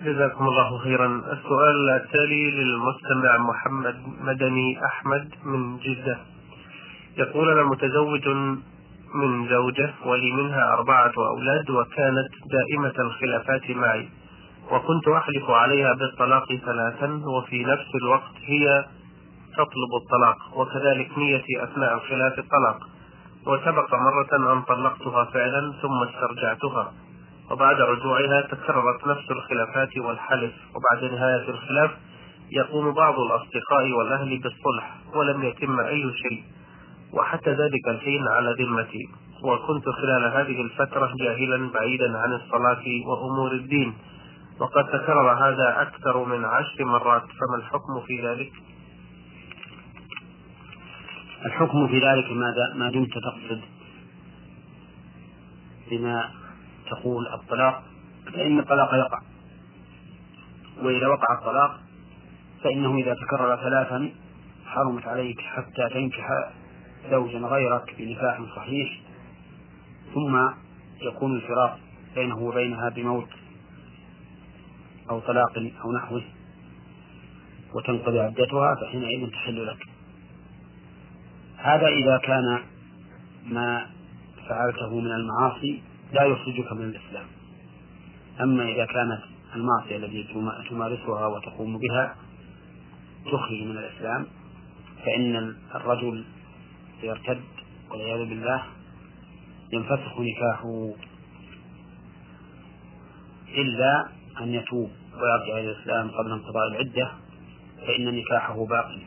جزاكم الله خيرا. السؤال التالي للمستمع محمد مدني أحمد من جدة. يقول أنا متزوج من زوجة ولي منها أربعة أولاد وكانت دائمة الخلافات معي وكنت أحلف عليها بالطلاق ثلاثا وفي نفس الوقت هي تطلب الطلاق وكذلك نيتي أثناء الخلاف الطلاق. وسبق مرة أن طلقتها فعلا ثم استرجعتها. وبعد رجوعها تكررت نفس الخلافات والحلف وبعد نهاية الخلاف يقوم بعض الأصدقاء والأهل بالصلح ولم يتم أي شيء. وحتى ذلك الحين على ذمتي. وكنت خلال هذه الفترة جاهلا بعيدا عن الصلاة وأمور الدين. وقد تكرر هذا أكثر من عشر مرات فما الحكم في ذلك؟ الحكم في ذلك ما دمت تقصد بما تقول الطلاق فإن الطلاق يقع. وإذا وقع الطلاق فإنه إذا تكرر ثلاثا حرمت عليك حتى تنكح زوجا غيرك بنكاح صحيح ثم يكون الفراق بينه وبينها بموت أو طلاق أو نحوه وتنقضي عدتها فحينئذ تحل لك. هذا إذا كان ما فعلته من المعاصي لا يخرجك من الإسلام. أما إذا كانت المعصية التي تمارسها وتقوم بها تخرج من الإسلام فإن الرجل يرتد والعياذ بالله ينفسخ نكاحه إلا أن يتوب ويرجع إلى الإسلام قبل انقضاء العدة فإن نكاحه باقي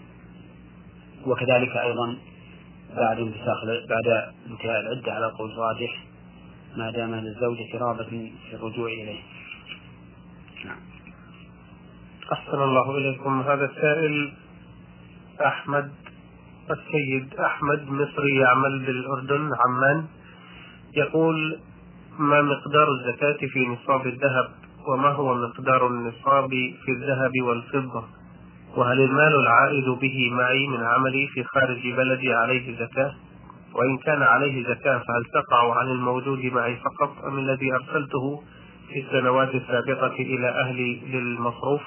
وكذلك أيضا بعد انفساخ بعد انتهاء العدة على قول راجح ما دام للزوجة رغبة في الرجوع إليه. نعم. أحسن الله إليكم. هذا السائل أحمد السيد أحمد مصري يعمل بالأردن عمان. يقول ما مقدار الزكاة في نصاب الذهب؟ وما هو مقدار النصاب في الذهب والفضة؟ وهل المال العائد به معي من عملي في خارج بلدي عليه زكاة؟ وإن كان عليه زكاة فهل تقع عن الموجود معي فقط أم الذي أرسلته في السنوات السابقة إلى أهلي للمصروف؟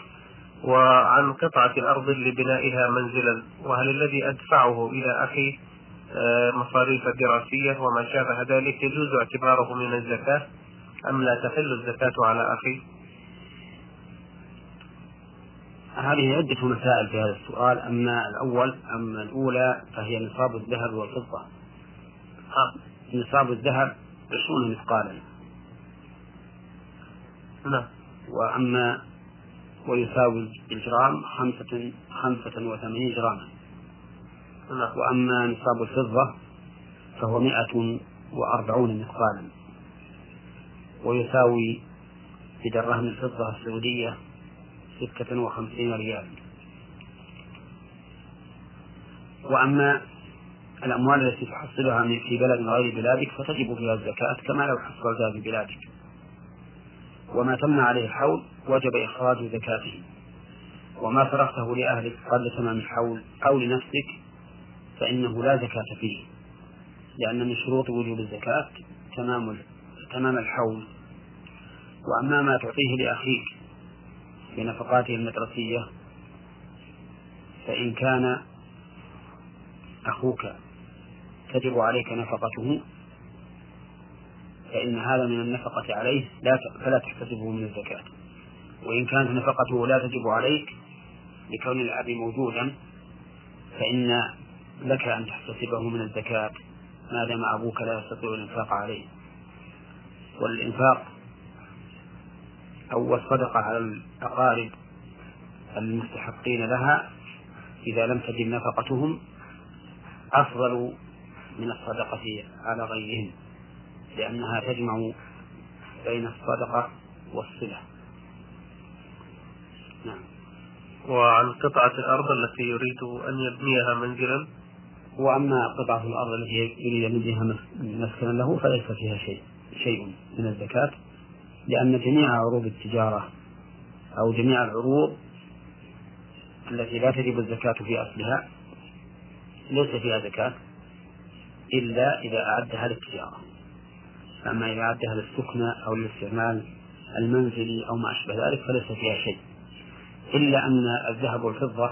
وعن قطعة الأرض لبنائها منزلا وهل الذي أدفعه إلى أخي آه، مصاريف دراسية وما شابه ذلك يجوز اعتباره من الزكاة أم لا تحل الزكاة على أخي؟ هذه عدة مسائل في هذا السؤال أما الأول أما الأولى فهي نصاب الذهب والفضة. نصاب الذهب عشرون مثقالا. نعم. وأما ويساوي الجرام خمسة خمسة وثمانين جراما. نعم. وأما نصاب الفضة فهو مئة وأربعون مثقالا. ويساوي بدرهم الفضة السعودية ستة وخمسين ريال. وأما الأموال التي تحصلها في بلد غير بلادك فتجب فيها الزكاة كما لو حصلتها في بلادك. وما تم عليه الحول وجب إخراج زكاته. وما فرغته لأهلك قبل تمام الحول أو لنفسك فإنه لا زكاة فيه. لأن من شروط وجوب الزكاة تمام تمام الحول. وأما ما تعطيه لأخيك بنفقاته المدرسية فإن كان أخوك تجب عليك نفقته فإن هذا من النفقة عليه لا فلا تحتسبه من الزكاة. وإن كانت نفقته لا تجب عليك لكون الأب موجودا فإن لك أن تحتسبه من الزكاة ما دام أبوك لا يستطيع الإنفاق عليه. والإنفاق أو الصدقة على الأقارب المستحقين لها إذا لم تجد نفقتهم أفضل من الصدقة على غيرهم لأنها تجمع بين الصدقة والصلة. نعم. وعن قطعة الأرض التي يريد أن يبنيها منزلا؟ وأما قطعة الأرض التي يريد أن يبنيها مسكنا له فليس فيها شيء شيء من الزكاة لأن جميع عروض التجارة أو جميع العروض التي لا تجب الزكاة في أصلها ليس فيها زكاة. إلا إذا أعدها للتجارة أما إذا أعدها للسكنى أو للاستعمال المنزلي أو ما أشبه ذلك فليس فيها شيء. إلا أن الذهب والفضة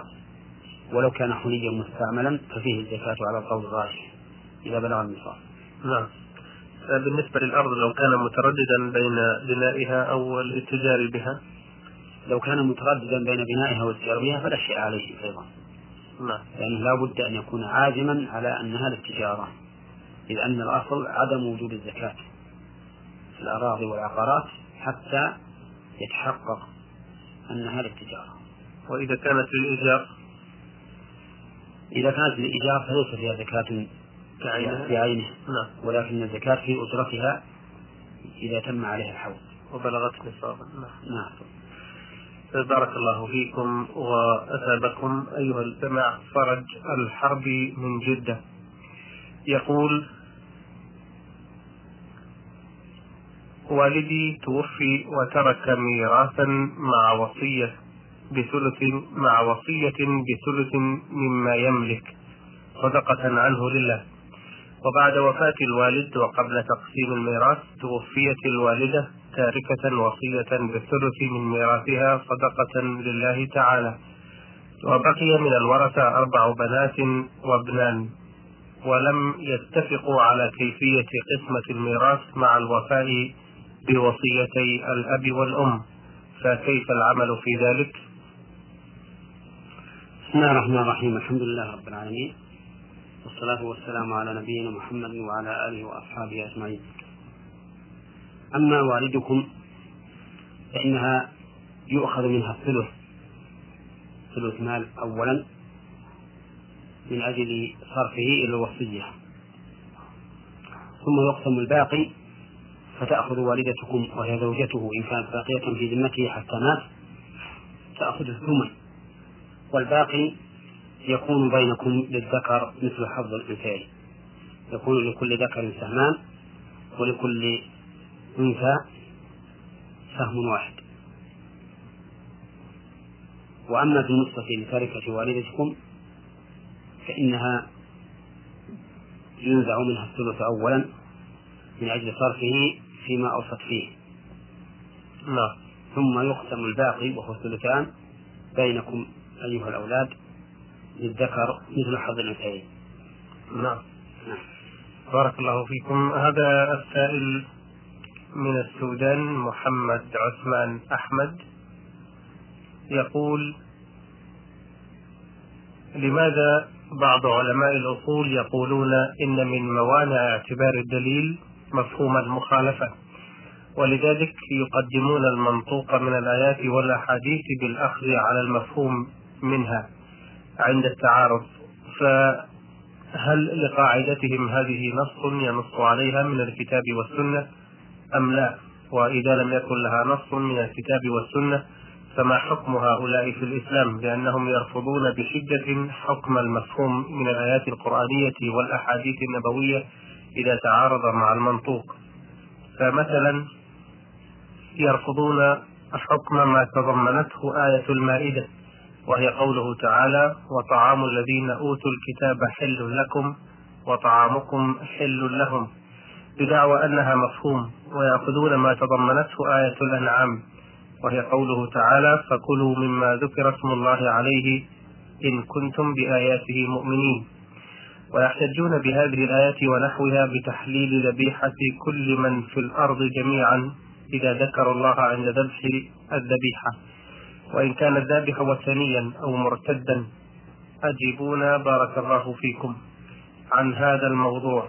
ولو كان حليا مستعملا ففيه الزكاة على القول الراجح إذا بلغ النصاب. نعم. بالنسبة للأرض لو كان مترددا بين بنائها أو الاتجار بها؟ لو كان مترددا بين بنائها والاتجار بها فلا شيء عليه أيضا. نعم. لأنه لا بد أن يكون عازما على أنها للتجارة إذ أن الأصل عدم وجود الزكاة في الأراضي والعقارات حتى يتحقق أنها للتجارة وإذا كانت للإيجار إذا كانت للإيجار فليس فيها زكاة كعينها بعينه نعم. ولكن الزكاة في أجرتها إذا تم عليها الحول. وبلغت نصابا نعم. نعم. بارك الله فيكم وأثابكم أيها الجماعة فرج الحربي من جدة. يقول والدي توفي وترك ميراثا مع وصية بثلث مع وصية بثلث مما يملك. صدقة عنه لله. وبعد وفاة الوالد وقبل تقسيم الميراث توفيت الوالدة تاركة وصية بالثلث من ميراثها صدقة لله تعالى. وبقي من الورثة أربع بنات وابنان. ولم يتفقوا على كيفية قسمة الميراث مع الوفاء بوصيتي الأب والأم. فكيف العمل في ذلك؟ بسم الله الرحمن الرحيم. الحمد لله رب العالمين. والصلاة والسلام على نبينا محمد وعلى آله وأصحابه أجمعين. أما والدكم فإنها يؤخذ منها الثلث ثلث مال أولا. من أجل صرفه إلى الوصية. ثم يقسم الباقي فتأخذ والدتكم وهي زوجته إن كانت باقية في ذمته حتى مات تأخذ الثمن. والباقي يكون بينكم للذكر مثل حظ الأنثيين. يكون لكل ذكر سهمان ولكل أنثى سهم واحد. وأما بالنسبة لتركة والدتكم فإنها ينزع منها الثلث أولا من أجل صرفه فيما أوصت فيه. نعم. ثم يقسم الباقي وهو الثلثان بينكم أيها الأولاد للذكر مثل حظ الأنثيين. نعم. بارك الله فيكم. هذا السائل من السودان محمد عثمان أحمد يقول لماذا بعض علماء الأصول يقولون إن من موانع اعتبار الدليل مفهوم المخالفة ولذلك يقدمون المنطوق من الآيات والأحاديث بالأخذ على المفهوم منها عند التعارض. فهل لقاعدتهم هذه نص ينص عليها من الكتاب والسنة أم لا؟ وإذا لم يكن لها نص من الكتاب والسنة فما حكم هؤلاء في الإسلام لأنهم يرفضون بشدة حكم المفهوم من الآيات القرآنية والأحاديث النبوية إذا تعارض مع المنطوق؟ فمثلا يرفضون حكم ما تضمنته آية المائدة وهي قوله تعالى وطعام الذين أوتوا الكتاب حل لكم وطعامكم حل لهم بدعوى أنها مفهوم ويأخذون ما تضمنته آية الأنعام. وهي قوله تعالى فكلوا مما ذكر اسم الله عليه إن كنتم بآياته مؤمنين. ويحتجون بهذه الآيات ونحوها بتحليل ذبيحة كل من في الأرض جميعا إذا ذكروا الله عند ذبح الذبيحة. وإن كان الذابح وثنيا أو مرتدا أجيبونا بارك الله فيكم عن هذا الموضوع.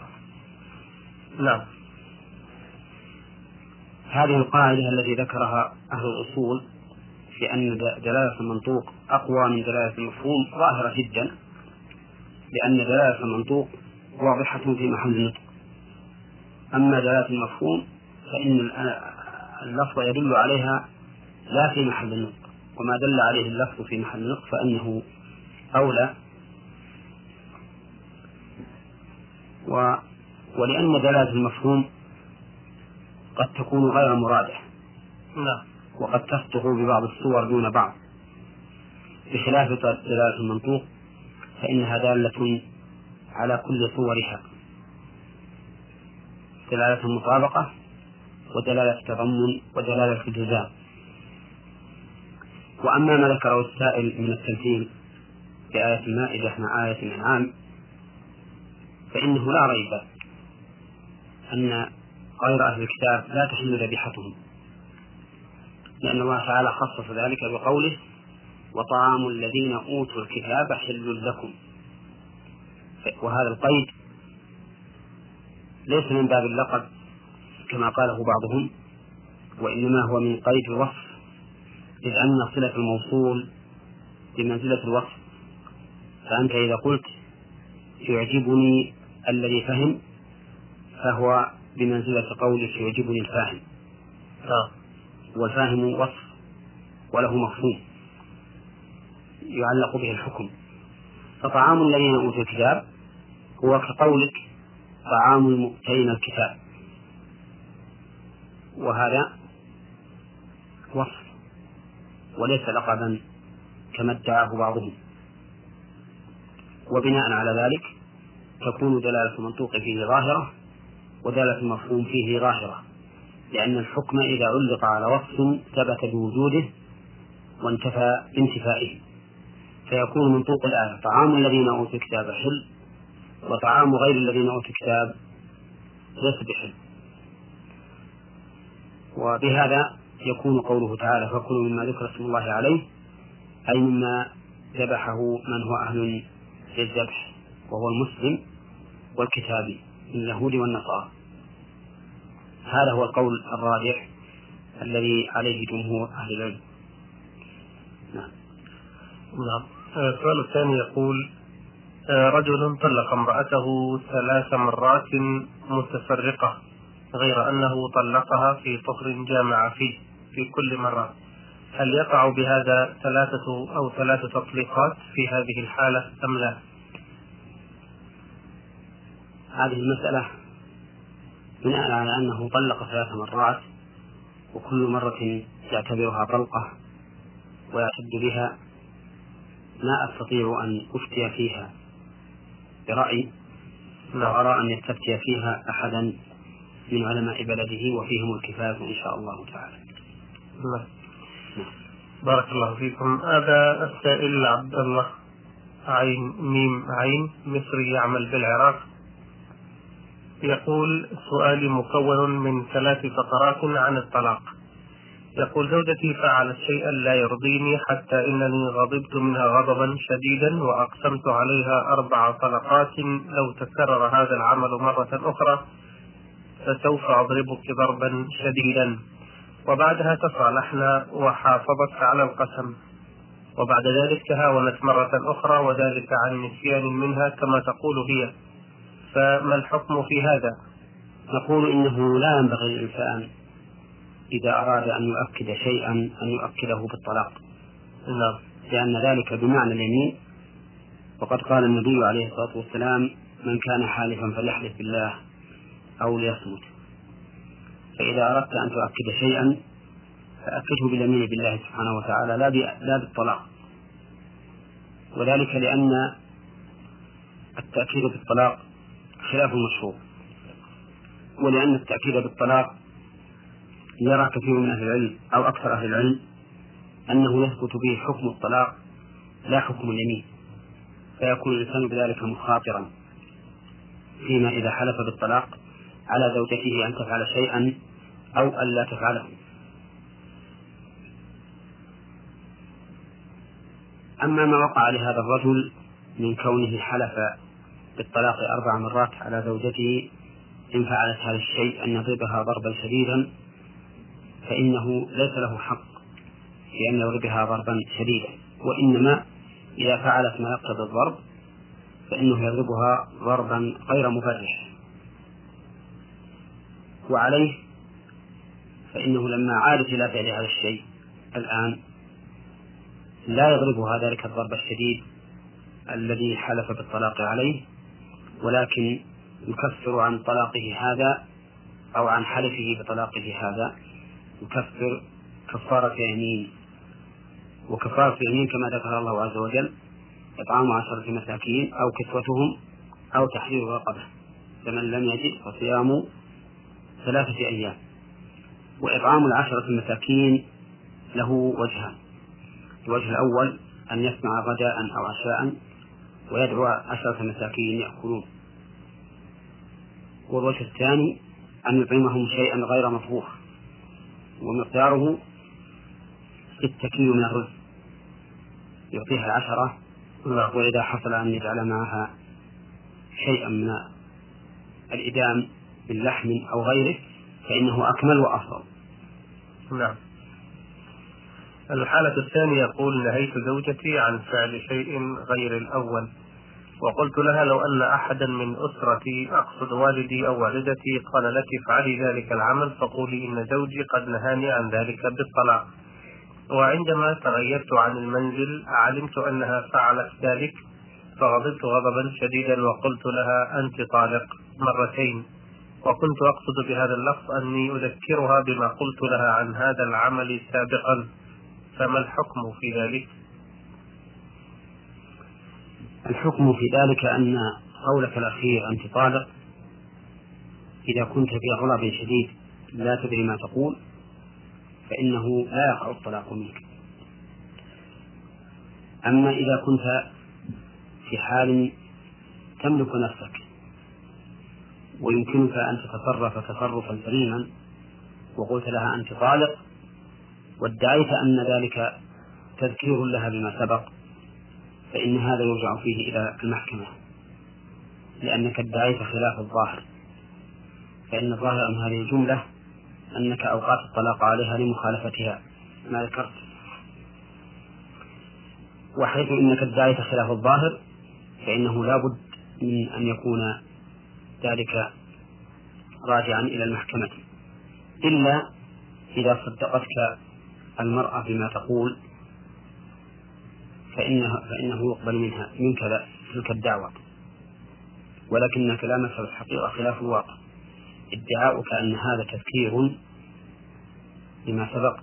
نعم. هذه القاعدة التي ذكرها أهل الأصول في أن دلالة المنطوق أقوى من دلالة المفهوم ظاهرة جدا لأن دلالة المنطوق واضحة في محل النطق. أما دلالة المفهوم فإن اللفظ يدل عليها لا في محل النطق وما دل عليه اللفظ في محل النطق فإنه أولى. و ولأن دلالة المفهوم قد تكون غير مرادة. نعم. وقد تصدق ببعض الصور دون بعض. بخلاف دلالة المنطوق فإنها دالة على كل صورها. دلالة المطابقة ودلالة التضمن ودلالة الالتزام وأما ما ذكره السائل من التمثيل في آية المائدة مع آية الأنعام فإنه لا ريب أن غير أهل الكتاب لا تحل ذبيحتهم. لأن الله تعالى خصص ذلك بقوله وطعام الذين أوتوا الكتاب حل لكم. وهذا القيد ليس من باب اللقب كما قاله بعضهم وإنما هو من قيد الوصف إذ أن صلة الموصول بمنزلة الوصف. فأنت إذا قلت يعجبني الذي فهم فهو بمنزلة قولك يعجبني الفاهم. آه. والفاهم وصف وله مفهوم يعلق به الحكم. فطعام الذين أوتوا الكتاب هو كقولك طعام المؤتين الكتاب. وهذا وصف وليس لقبا كما ادعاه بعضهم. وبناء على ذلك تكون دلالة المنطوق فيه ظاهرة ودلالة المفهوم فيه ظاهرة لأن الحكم إذا علق على وصف ثبت بوجوده وانتفى بانتفائه. فيكون منطوق الآية طعام الذين أوتوا الكتاب حل وطعام غير الذين أوتوا الكتاب ليس بحل. وبهذا يكون قوله تعالى فكلوا مما ذكر اسم الله عليه أي مما ذبحه من هو أهل للذبح وهو المسلم والكتابي. اليهود والنصارى. هذا هو القول الراجح الذي عليه جمهور أهل العلم. نعم. نعم. السؤال الثاني يقول آه، رجل طلق امرأته ثلاث مرات متفرقة غير أنه طلقها في طهر جامع فيه في كل مرة. هل يقع بهذا ثلاثة أو ثلاث تطليقات في هذه الحالة أم لا؟ هذه المسألة بناء على أنه طلق ثلاث مرات وكل مرة يعتبرها طلقة ويعتد بها ما أستطيع أن أفتي فيها برأي وأرى أن يستفتي فيها أحدا من علماء بلده وفيهم الكفاية إن شاء الله تعالى. الله. بارك الله فيكم. هذا السائل عبد الله عين ميم عين مصري يعمل بالعراق. يقول سؤالي مكون من ثلاث فقرات عن الطلاق. يقول زوجتي فعلت شيئا لا يرضيني حتى إنني غضبت منها غضبا شديدا وأقسمت عليها أربع طلقات. لو تكرر هذا العمل مرة أخرى فسوف أضربك ضربا شديدا. وبعدها تصالحنا وحافظت على القسم. وبعد ذلك تهاونت مرة أخرى وذلك عن نسيان منها كما تقول هي. فما الحكم في هذا؟ نقول إنه لا ينبغي للإنسان إذا أراد أن يؤكد شيئا أن يؤكده بالطلاق. نعم. لأن ذلك بمعنى اليمين. وقد قال النبي عليه الصلاة والسلام من كان حالفا فليحلف بالله أو ليصمت. فإذا أردت أن تؤكد شيئا فأكده باليمين بالله سبحانه وتعالى لا لا بالطلاق. وذلك لأن التأكيد بالطلاق خلاف المشهور. ولأن التأكيد بالطلاق يرى كثير من أهل العلم أو أكثر أهل العلم أنه يثبت به حكم الطلاق لا حكم اليمين. فيكون الإنسان بذلك مخاطرا فيما إذا حلف بالطلاق على زوجته أن تفعل شيئا أو أن لا تفعله. أما ما وقع لهذا الرجل من كونه حلف بالطلاق أربع مرات على زوجته إن فعلت هذا الشيء أن يضربها ضربا شديدا فإنه ليس له حق في أن يضربها ضربا شديدا. وإنما إذا فعلت ما يقتضي الضرب فإنه يضربها ضربا غير مفرح وعليه فإنه لما عادت إلى فعل هذا الشيء الآن لا يضربها ذلك الضرب الشديد الذي حلف بالطلاق عليه ولكن يكفر عن طلاقه هذا أو عن حلفه بطلاقه هذا يكفر كفارة يمين. وكفارة يمين كما ذكر الله عز وجل إطعام عشرة مساكين أو كسوتهم أو تحرير رقبة فمن لم يجد فصيام ثلاثة أيام. وإطعام العشرة المساكين له وجهان. الوجه الأول أن يصنع غداء أو عشاء ويدعو عشرة مساكين يأكلون. والوجه الثاني أن يطعمهم شيئا غير مطبوخ ومقداره ستة كيلو من الرز. يعطيها العشرة وإذا حصل أن يجعل معها شيئا من الإدام من لحم أو غيره فإنه أكمل وأفضل. نعم. الحالة الثانية يقول نهيت زوجتي عن فعل شيء غير الأول وقلت لها لو أن أحدا من أسرتي أقصد والدي أو والدتي قال لك افعلي ذلك العمل فقولي إن زوجي قد نهاني عن ذلك بالطلاق. وعندما تغيرت عن المنزل علمت أنها فعلت ذلك فغضبت غضبا شديدا وقلت لها أنت طالق مرتين. وكنت أقصد بهذا اللفظ أني أذكرها بما قلت لها عن هذا العمل سابقا. فما الحكم في ذلك؟ الحكم في ذلك أن قولك الأخير أنت طالق إذا كنت في غضب شديد لا تدري ما تقول فإنه لا يقع الطلاق منك أما إذا كنت في حال تملك نفسك ويمكنك أن تتصرف تصرفا سليما وقلت لها أنت طالق وادعيت أن ذلك تذكير لها بما سبق فإن هذا يرجع فيه إلى المحكمة لأنك ادعيت خلاف الظاهر. فإن الظاهر من هذه الجملة أنك أوقات الطلاق عليها لمخالفتها. ما ذكرت؟ وحيث إنك ادعيت خلاف الظاهر فإنه لا بد من أن يكون ذلك راجعا إلى المحكمة. إلا إذا صدقتك المرأة بما تقول فإنه, فإنه يقبل منها منك تلك الدعوة. ولكن كلامك الحقيقة خلاف الواقع. ادعاؤك أن هذا تذكير بما سبق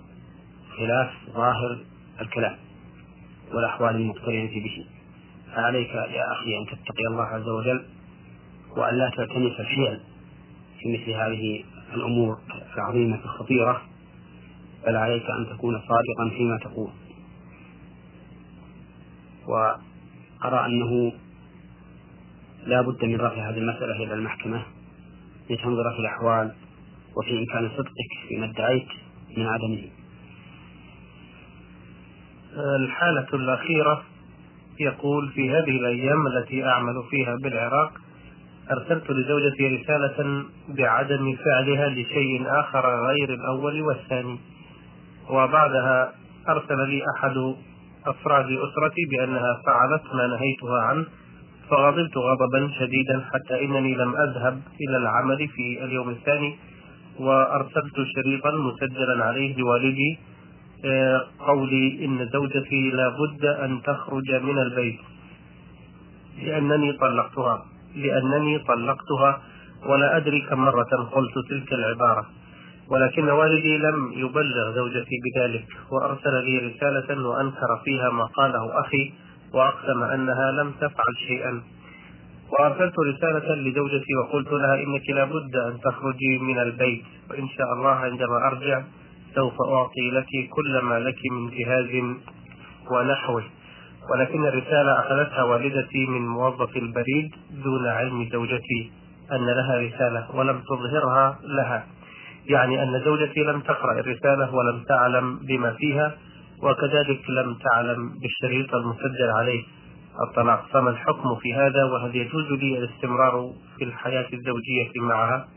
خلاف ظاهر الكلام والأحوال المقترنة به. فعليك يا أخي أن تتقي الله عز وجل وأن لا تلتمس الحيل في مثل هذه الأمور العظيمة الخطيرة بل عليك أن تكون صادقا فيما تقول. وأرى أنه لا بد من رفع هذه المسألة إلى المحكمة لتنظر في الأحوال وفي إمكان صدقك فيما ادعيت من عدمه. الحالة الأخيرة يقول في هذه الأيام التي أعمل فيها بالعراق أرسلت لزوجتي رسالة بعدم فعلها لشيء آخر غير الأول والثاني. وبعدها أرسل لي أحد أفراد أسرتي بأنها فعلت ما نهيتها عنه فغضبت غضبا شديدا حتى إنني لم أذهب إلى العمل في اليوم الثاني وأرسلت شريطا مسجلا عليه لوالدي آه، قولي إن زوجتي لا بد أن تخرج من البيت لأنني طلقتها لأنني طلقتها ولا أدري كم مرة قلت تلك العبارة. ولكن والدي لم يبلغ زوجتي بذلك وأرسل لي رسالة وأنكر فيها ما قاله أخي وأقسم أنها لم تفعل شيئا. وأرسلت رسالة لزوجتي وقلت لها إنك لابد أن تخرجي من البيت وإن شاء الله عندما أرجع سوف أعطي لك كل ما لك من جهاز ونحوه. ولكن الرسالة أخذتها والدتي من موظف البريد دون علم زوجتي أن لها رسالة ولم تظهرها لها. يعني أن زوجتي لم تقرأ الرسالة ولم تعلم بما فيها وكذلك لم تعلم بالشريط المسجل عليه. الطلاق فما الحكم في هذا؟ وهل يجوز لي الاستمرار في الحياة الزوجية معها؟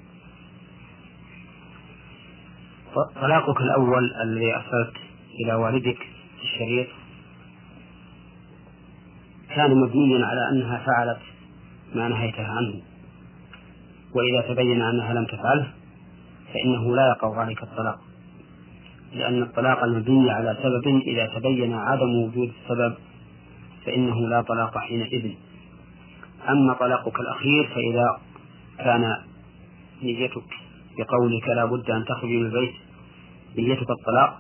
طلاقك الأول الذي أرسلت إلى والدك الشريط كان مبنيا على أنها فعلت ما نهيتها عنه. وإذا تبين أنها لم تفعله فإنه لا يقع عليك الطلاق لأن الطلاق المبني على سبب إذا تبين عدم وجود السبب فإنه لا طلاق حينئذ. أما طلاقك الأخير فإذا كان نيتك بقولك لا بد أن تخرج من البيت نيتك الطلاق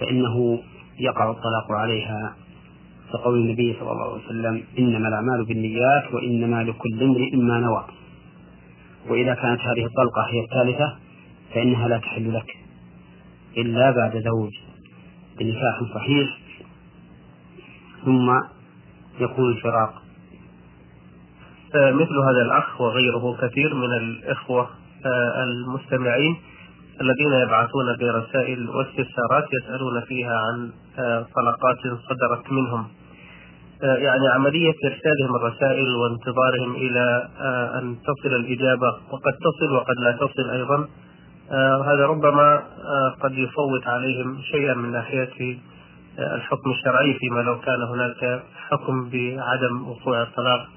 فإنه يقع الطلاق عليها. كقول النبي صلى الله عليه وسلم إنما الأعمال بالنيات وإنما لكل امرئ ما نوى. وإذا كانت هذه الطلقة هي الثالثة فإنها لا تحل لك إلا بعد زوج بنكاح صحيح ثم يكون الفراق آه، مثل هذا الأخ وغيره كثير من الإخوة آه، المستمعين الذين يبعثون برسائل واستفسارات يسألون فيها عن آه، طلقات صدرت منهم. يعني عملية إرسالهم الرسائل وانتظارهم إلى أن تصل الإجابة وقد تصل وقد لا تصل أيضا. هذا ربما قد يفوت عليهم شيئا من ناحية الحكم الشرعي فيما لو كان هناك حكم بعدم وقوع الطلاق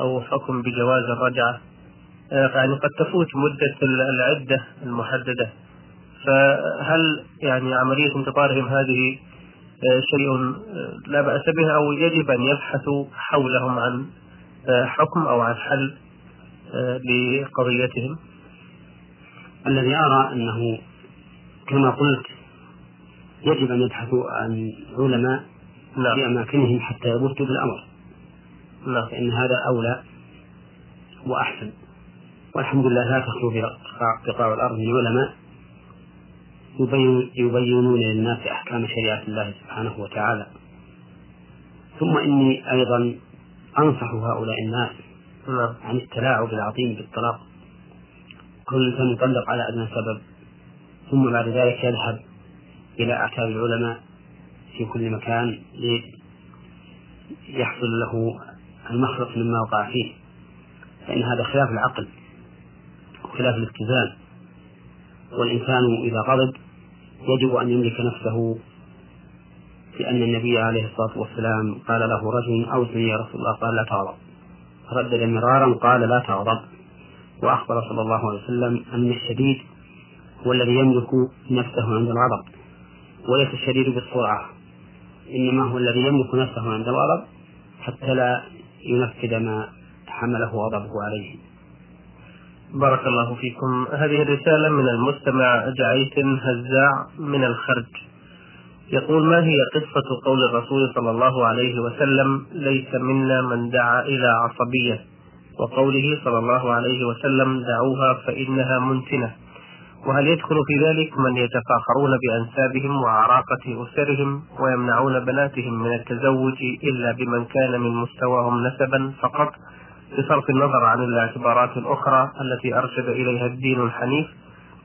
أو حكم بجواز الرجعة. يعني قد تفوت مدة العدة المحددة. فهل يعني عملية انتظارهم هذه شيء لا بأس به أو يجب أن يبحثوا حولهم عن حكم أو عن حل لقضيتهم؟ الذي أرى أنه كما قلت يجب أن يبحثوا عن علماء نعم. في أماكنهم حتى يبثوا بالأمر نعم. فإن هذا أولى وأحسن والحمد لله لا تخلو في بقاع الأرض من علماء يبين يبينون للناس أحكام شريعة الله سبحانه وتعالى ثم إني أيضا أنصح هؤلاء الناس نعم. عن التلاعب العظيم بالطلاق كل إنسان يطلق على أدنى سبب ثم بعد ذلك يذهب إلى أعتاب العلماء في كل مكان ليحصل له المخلص مما وقع فيه. فإن هذا خلاف العقل وخلاف الاتزان. والإنسان إذا غضب يجب أن يملك نفسه لأن النبي عليه الصلاة والسلام قال له رجل أوصني يا رسول الله قال لا تغضب. ردد مرارا قال لا تغضب. وأخبر صلى الله عليه وسلم أن الشديد هو الذي يملك نفسه عند الغضب وليس الشديد بالسرعة إنما هو الذي يملك نفسه عند الغضب حتى لا ينفذ ما حمله غضبه عليه. بارك الله فيكم. هذه الرسالة من المستمع جعيت هزاع من الخرج. يقول ما هي قصة قول الرسول صلى الله عليه وسلم ليس منا من دعا إلى عصبية وقوله صلى الله عليه وسلم دعوها فإنها منتنة. وهل يدخل في ذلك من يتفاخرون بأنسابهم وعراقة أسرهم ويمنعون بناتهم من التزوج إلا بمن كان من مستواهم نسبا فقط؟ بصرف النظر عن الاعتبارات الأخرى التي أرشد إليها الدين الحنيف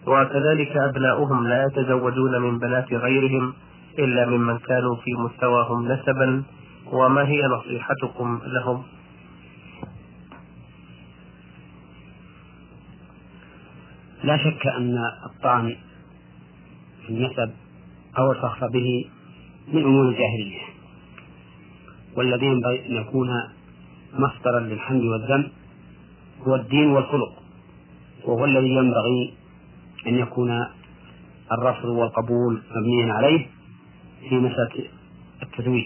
وكذلك أبناؤهم لا يتزوجون من بنات غيرهم إلا ممن كانوا في مستواهم نسبا وما هي نصيحتكم لهم؟ لا شك أن الطعن في النسب أو الفخر به من أمور الجاهلية والذي ينبغي أن يكون مصدرا للحمد والذم هو الدين والخلق وهو الذي ينبغي أن يكون الرفض والقبول مبنيا عليه في مسألة التزويج.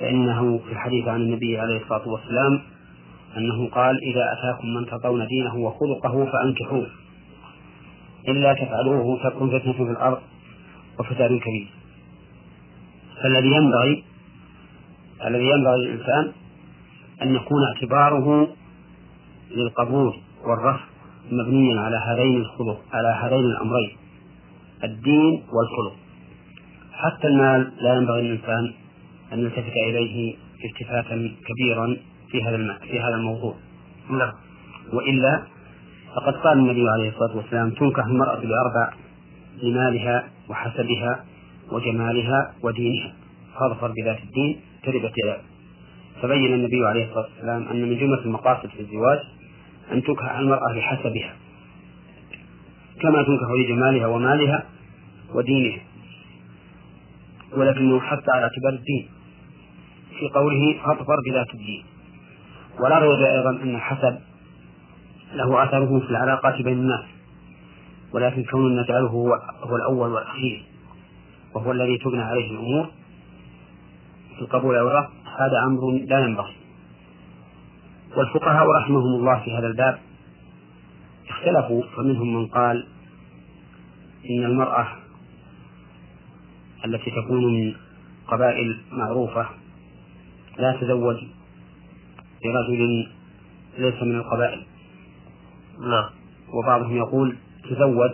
فإنه في الحديث عن النبي عليه الصلاة والسلام أنه قال إذا أتاكم من ترضون دينه وخلقه فأنكحوه. إلا تفعلوه تكن فتنة في الأرض وفساد كبير. فالذي ينبغي الذي ينبغي للإنسان أن يكون اعتباره للقبول والرفض مبنيا على هذين الخلق على هذين الأمرين الدين والخلق. حتى المال لا ينبغي للإنسان أن يلتفت إليه التفاتا كبيرا في هذا في هذا الموضوع. نعم. وإلا فقد قال النبي عليه الصلاة والسلام تنكح المرأة بأربع لمالها وحسبها وجمالها ودينها فاظفر بذات الدين تربت يداك. فبين النبي عليه الصلاة والسلام أن من جملة المقاصد في الزواج أن تنكح المرأة لحسبها كما تنكح لجمالها ومالها ودينها. ولكنه حتى على اعتبار الدين. في قوله فاظفر بذات الدين. ولا ريب أيضا أن الحسب له أثره في العلاقات بين الناس ولكن كون نجعله هو, هو الأول والأخير وهو الذي تبنى عليه الأمور في القبول أو هذا أمر لا ينبغي. والفقهاء رحمهم الله في هذا الباب اختلفوا فمنهم من قال إن المرأة التي تكون من قبائل معروفة لا تزوج لرجل ليس من القبائل. نعم. وبعضهم يقول تزوج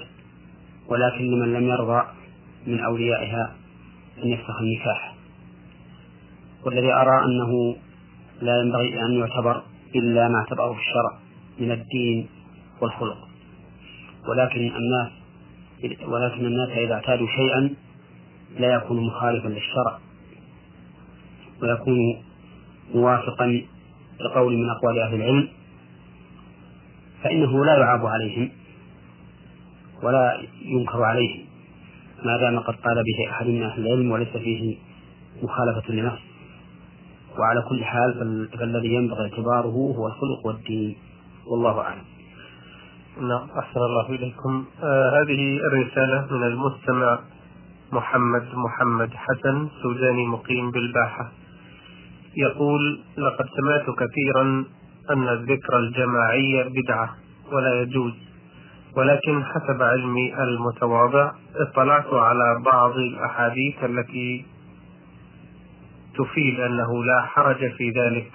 ولكن لمن لم يرضى من أوليائها أن يفسخ النكاح. والذي أرى أنه لا ينبغي أن يعتبر إلا ما اعتبره الشرع من الدين والخلق. ولكن الناس ولكن الناس إذا اعتادوا شيئا لا يكون مخالفا للشرع ويكون موافقا لقول من أقوال أهل العلم فإنه لا يعاب عليهم ولا ينكر عليهم ما دام قد قال به أحد من أهل العلم وليس فيه مخالفة لنفس وعلى كل حال فالذي ينبغي اعتباره هو الخلق والدين والله أعلم. نعم أحسن الله إليكم. آه هذه الرسالة من المستمع محمد محمد حسن سوداني مقيم بالباحة. يقول لقد سمعت كثيرا أن الذكر الجماعي بدعة ولا يجوز ولكن حسب علمي المتواضع اطلعت على بعض الأحاديث التي تفيد أنه لا حرج في ذلك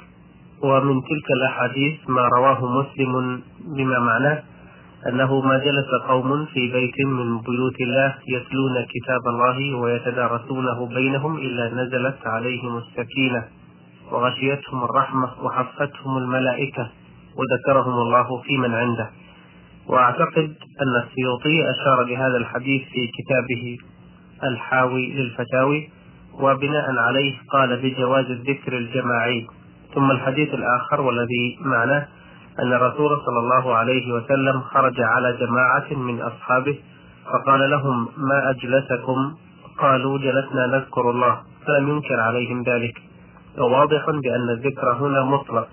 ومن تلك الأحاديث ما رواه مسلم بما معناه أنه ما جلس قوم في بيت من بيوت الله يتلون كتاب الله ويتدارسونه بينهم إلا نزلت عليهم السكينة. وغشيتهم الرحمة وحفتهم الملائكة وذكرهم الله في من عنده. وأعتقد أن السيوطي أشار لهذا الحديث في كتابه الحاوي للفتاوي وبناء عليه قال بجواز الذكر الجماعي. ثم الحديث الآخر والذي معناه أن الرسول صلى الله عليه وسلم خرج على جماعة من أصحابه فقال لهم ما أجلسكم؟ قالوا جلسنا نذكر الله فلم ينكر عليهم ذلك. وواضح بأن الذكر هنا مطلق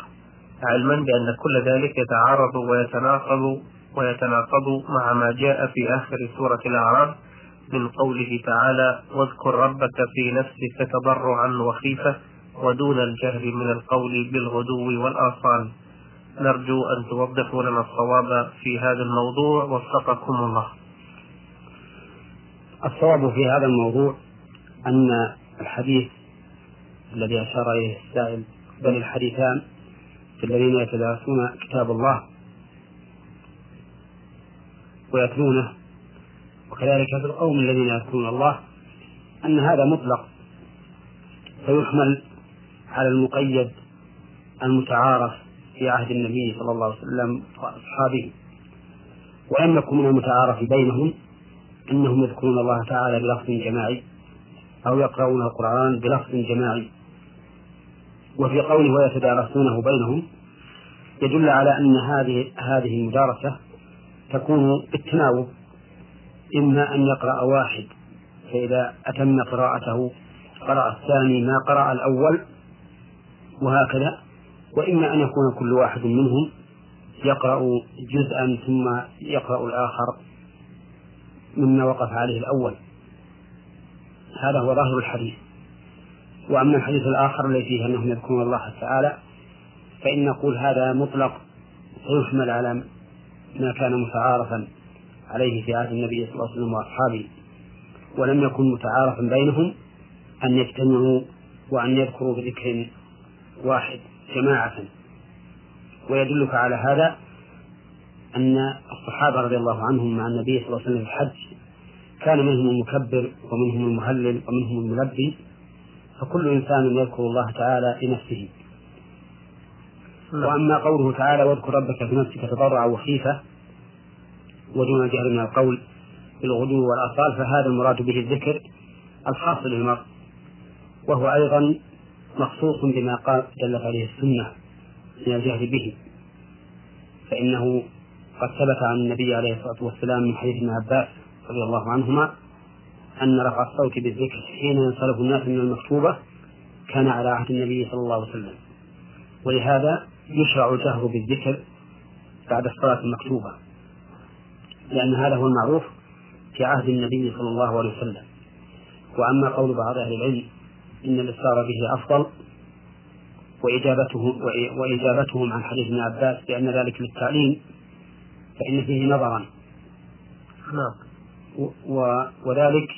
علما بأن كل ذلك يتعارض ويتناقض ويتناقض مع ما جاء في آخر سورة الأعراف من قوله تعالى واذكر ربك في نفسك تضرعا وخيفة ودون الجهر من القول بالغدو والآصال. نرجو أن توضحوا لنا الصواب في هذا الموضوع وفقكم الله. الصواب في هذا الموضوع أن الحديث الذي أشار إليه السائل بل الحديثان في الذين يتدارسون كتاب الله ويتلونه وكذلك في القوم الذين يذكرون الله أن هذا مطلق فيحمل على المقيد المتعارف في عهد النبي صلى الله عليه وسلم وأصحابه. ولم يكن من المتعارف بينهم أنهم يذكرون الله تعالى بلفظ جماعي أو يقرؤون القرآن بلفظ جماعي. وفي قوله ويتدارسونه بينهم يدل على أن هذه هذه المدارسة تكون بالتناوب إما أن يقرأ واحد فإذا أتم قراءته قرأ الثاني ما قرأ الأول وهكذا وإما أن يكون كل واحد منهم يقرأ جزءا ثم يقرأ الآخر مما وقف عليه الأول. هذا هو ظاهر الحديث. وأما الحديث الآخر الذي فيه أنهم يذكرون الله تعالى فإن نقول هذا مطلق ويحمل على ما كان متعارفا عليه في عهد النبي صلى الله عليه وسلم وأصحابه ولم يكن متعارفا بينهم أن يجتمعوا وأن يذكروا بذكر واحد جماعة. ويدلك على هذا أن الصحابة رضي الله عنهم مع النبي صلى الله عليه وسلم في الحج كان منهم المكبر ومنهم المهلل ومنهم الملبي فكل إنسان يذكر الله تعالى لنفسه نعم. وأما قوله تعالى واذكر ربك في نفسك تضرعا وخيفة ودون الجهل من القول بالغدو والآصال فهذا المراد به الذكر الخاص للمرء وهو أيضا مخصوص بما قال دلت عليه السنة من الجهل به فإنه قد ثبت عن النبي عليه الصلاة والسلام من حديث ابن عباس رضي الله عنهما أن رفع الصوت بالذكر حين ينصرف الناس من المكتوبة كان على عهد النبي صلى الله عليه وسلم. ولهذا يشرع الجهر بالذكر بعد الصلاة المكتوبة لأن هذا هو المعروف في عهد النبي صلى الله عليه وسلم. وأما قول بعض أهل العلم إن الإصرار به أفضل وإجابته وإجابتهم عن حديث ابن عباس بأن ذلك للتعليم فإن فيه نظرا. نعم. وذلك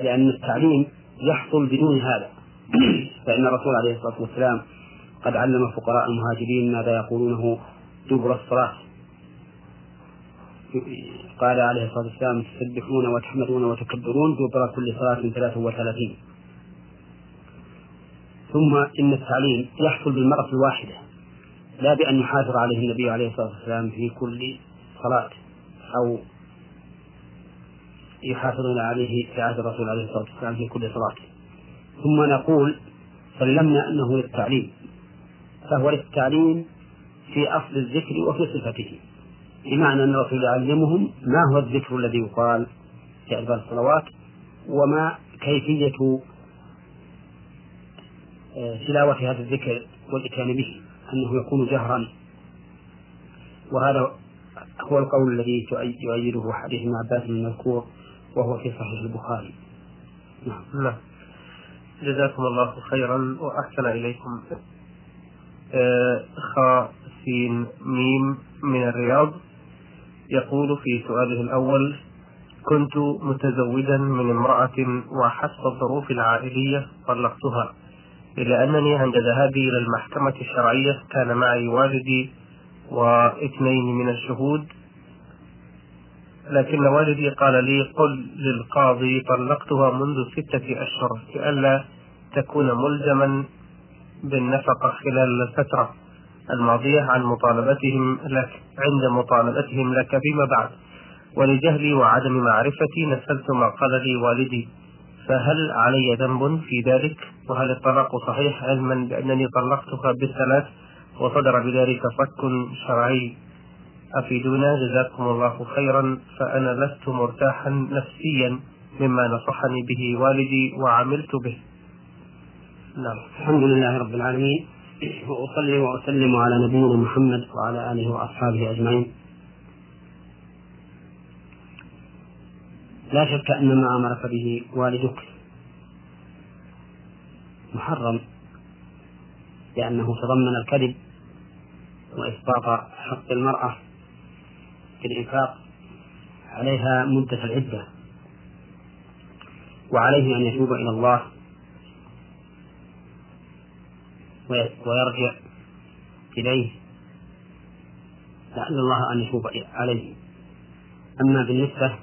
لأن التعليم يحصل بدون هذا. فإن الرسول عليه الصلاة والسلام قد علم فقراء المهاجرين ماذا يقولونه دبر الصلاة قال عليه الصلاة والسلام تسبحون وتحمدون وتكبرون دبر كل صلاة ثلاثة وثلاثين. ثم إن التعليم يحصل بالمرة الواحدة لا بأن يحافظ عليه النبي عليه الصلاة والسلام في كل صلاة أو يحافظون عليه في عهد الرسول عليه الصلاة والسلام في كل صلاة. ثم نقول سلمنا أنه للتعليم. فهو للتعليم في أصل الذكر وفي صفته. بمعنى أن الرسول يعلمهم ما هو الذكر الذي يقال في أدبار الصلوات وما كيفية آه، تلاوة هذا الذكر والإتيان به أنه يكون جهرا. وهذا هو القول الذي يؤيده حديث ابن عباس المذكور وهو في صحيح البخاري. نعم. نعم. جزاكم الله خيرا وأحسن إليكم. آه خاء سين ميم من الرياض يقول في سؤاله الأول كنت متزوجا من امرأة وحسب الظروف العائلية طلقتها إلا أنني عند ذهابي إلى المحكمة الشرعية كان معي والدي واثنين من الشهود لكن والدي قال لي قل للقاضي طلقتها منذ ستة أشهر لئلا تكون ملزما بالنفقة خلال الفترة الماضية عن مطالبتهم لك عند مطالبتهم لك فيما بعد. ولجهلي وعدم معرفتي نسلت ما قال لي والدي. فهل علي ذنب في ذلك؟ وهل الطلاق صحيح علما بأنني طلقتها بالثلاث وصدر بذلك فك شرعي أفيدونا جزاكم الله خيرا فأنا لست مرتاحا نفسيا مما نصحني به والدي وعملت به. نعم. الحمد لله رب العالمين وأصلي وأسلم على نبينا محمد وعلى آله وأصحابه أجمعين. لا شك أن ما أمرك به والدك محرم لأنه تضمن الكذب وإسقاط حق المرأة. الإنفاق عليها مدة العدة وعليه أن يتوب إلى الله ويرجع إليه لعل الله أن يتوب عليه. أما بالنسبة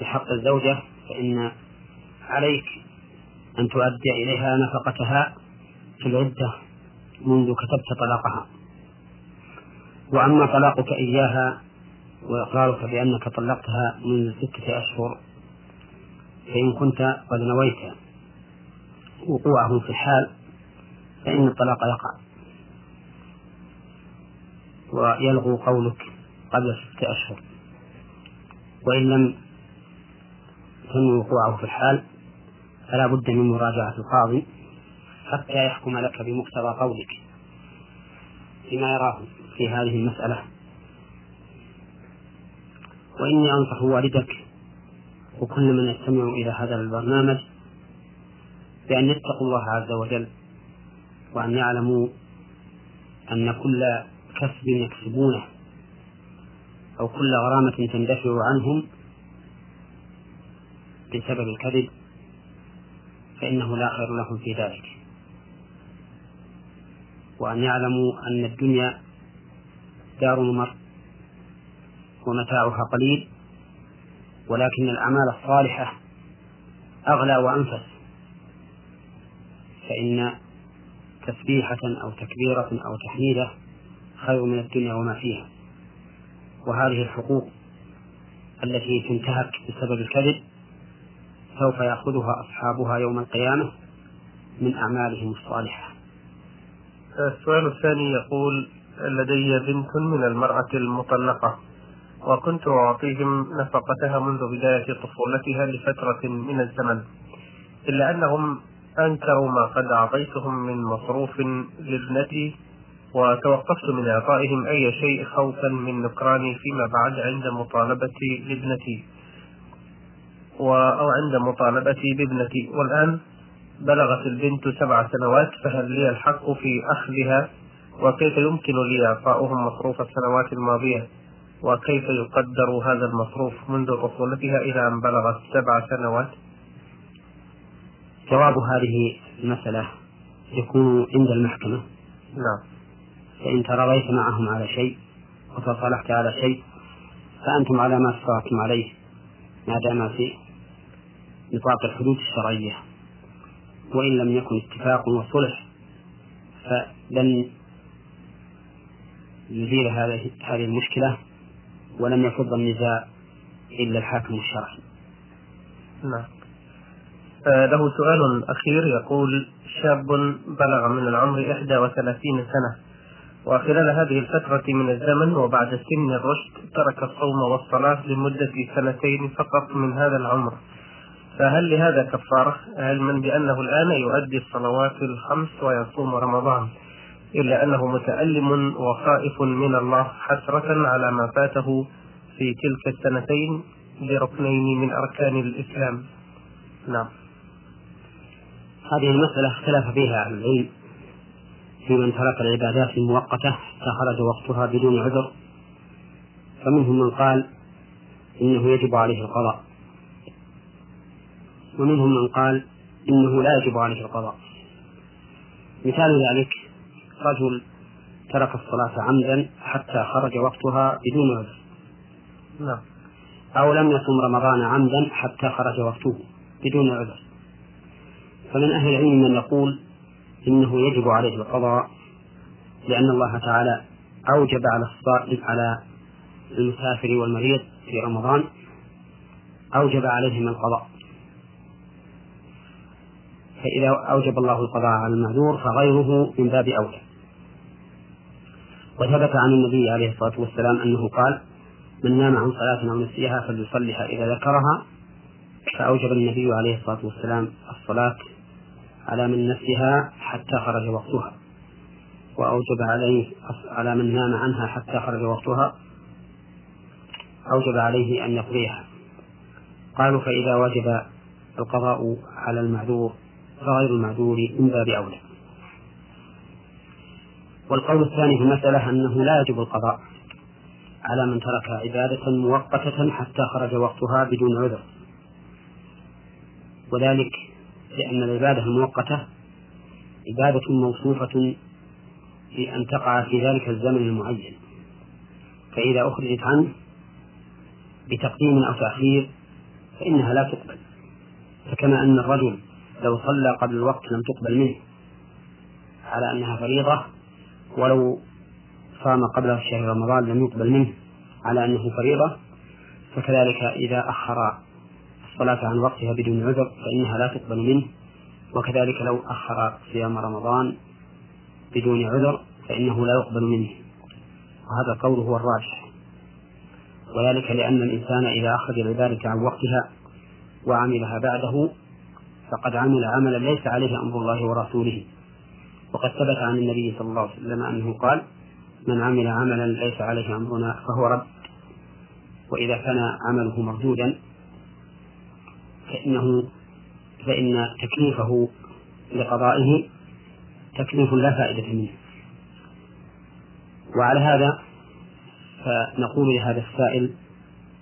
لحق الزوجة فإن عليك أن تؤدي إليها نفقتها في العدة منذ كتبت طلاقها. وأما طلاقك إياها وإقرارك بأنك طلقتها منذ ستة أشهر فإن كنت قد نويت وقوعه في الحال فإن الطلاق يقع. ويلغو قولك قبل ستة أشهر. وإن لم تنوي وقوعه في الحال فلا بد من مراجعة القاضي حتى يحكم لك بمقتضى قولك فيما يراه في هذه المسألة. وإني أنصح والدك وكل من يستمع إلى هذا البرنامج بأن يتقوا الله عز وجل وأن يعلموا أن كل كسب يكسبونه أو كل غرامة تندفع عنهم بسبب الكذب فإنه لا خير لهم في ذلك. وأن يعلموا أن الدنيا دار ممر ومتاعها قليل ولكن الأعمال الصالحة أغلى وأنفس. فإن تسبيحة أو تكبيرة أو تحميدة خير من الدنيا وما فيها. وهذه الحقوق التي تنتهك بسبب الكذب سوف يأخذها أصحابها يوم القيامة من أعمالهم الصالحة. السؤال الثاني يقول لدي بنت من المرأة المطلقة. وكنت أعطيهم نفقتها منذ بداية طفولتها لفترة من الزمن إلا أنهم أنكروا ما قد أعطيتهم من مصروف لابنتي وتوقفت من إعطائهم أي شيء خوفا من نكراني فيما بعد عند مطالبتي لابنتي أو عند مطالبتي بابنتي. والآن بلغت البنت سبع سنوات فهل لي الحق في أخذها؟ وكيف يمكن لي إعطاؤهم مصروف السنوات الماضية؟ وكيف يقدر هذا المصروف منذ طفولتها إلى أن بلغت سبع سنوات؟ جواب هذه المسألة يكون عند المحكمة. نعم. فإن تراضيت معهم على شيء وتصالحت على شيء فأنتم على ما استطعتم عليه ما دام في نطاق الحدود الشرعية. وإن لم يكن اتفاق وصلح فلن يزيل هذه هذه المشكلة. ولم يفض النزاع إلا الحاكم الشرعي. نعم. آه له سؤال أخير يقول شاب بلغ من العمر 31 سنة وخلال هذه الفترة من الزمن وبعد سن الرشد ترك الصوم والصلاة لمدة سنتين فقط من هذا العمر فهل لهذا كفارة علما بأنه الآن يؤدي الصلوات الخمس ويصوم رمضان إلا أنه متألم وخائف من الله حسرة على ما فاته في تلك السنتين بركنين من أركان الإسلام. نعم. هذه المسألة اختلف فيها أهل العلم. في من ترك العبادات المؤقتة حتى خرج وقتها بدون عذر. فمنهم من قال إنه يجب عليه القضاء. ومنهم من قال إنه لا يجب عليه القضاء. مثال ذلك رجل ترك الصلاة عمدا حتى خرج وقتها بدون عذر نعم. أو لم يصم رمضان عمدا حتى خرج وقته بدون عذر. فمن أهل العلم من يقول إنه يجب عليه القضاء لأن الله تعالى أوجب على الصائم على المسافر والمريض في رمضان أوجب عليهم القضاء. فإذا أوجب الله القضاء على المعذور فغيره من باب أولى. وثبت عن النبي عليه الصلاة والسلام أنه قال من نام عن صلاة أو نسيها فليصلها إذا ذكرها. فأوجب النبي عليه الصلاة والسلام الصلاة على من نسيها حتى خرج وقتها. وأوجب عليه على من نام عنها حتى خرج وقتها. أوجب عليه أن يقضيها. قالوا فإذا وجب القضاء على المعذور فغير المعذور من باب أولى. والقول الثاني في المسألة أنه لا يجب القضاء على من ترك عبادة مؤقتة حتى خرج وقتها بدون عذر. وذلك لأن العبادة المؤقتة عبادة موصوفة بأن تقع في ذلك الزمن المعين. فإذا أخرجت عنه بتقديم أو تأخير فإنها لا تقبل. فكما أن الرجل لو صلى قبل الوقت لم تقبل منه على أنها فريضة ولو صام قبل شهر رمضان لم يقبل منه على أنه فريضة فكذلك إذا أخر الصلاة عن وقتها بدون عذر فإنها لا تقبل منه وكذلك لو أخر صيام رمضان بدون عذر فإنه لا يقبل منه. وهذا القول هو الراجح. وذلك لأن الإنسان إذا أخرج العبادة عن وقتها وعملها بعده فقد عمل عملا ليس عليه أمر الله ورسوله. وقد ثبت عن النبي صلى الله عليه وسلم أنه قال من عمل عملا ليس عليه أمرنا فهو رد. وإذا كان عمله مردودا فإنه فإن تكليفه لقضائه تكليف لا فائدة منه. وعلى هذا فنقول لهذا السائل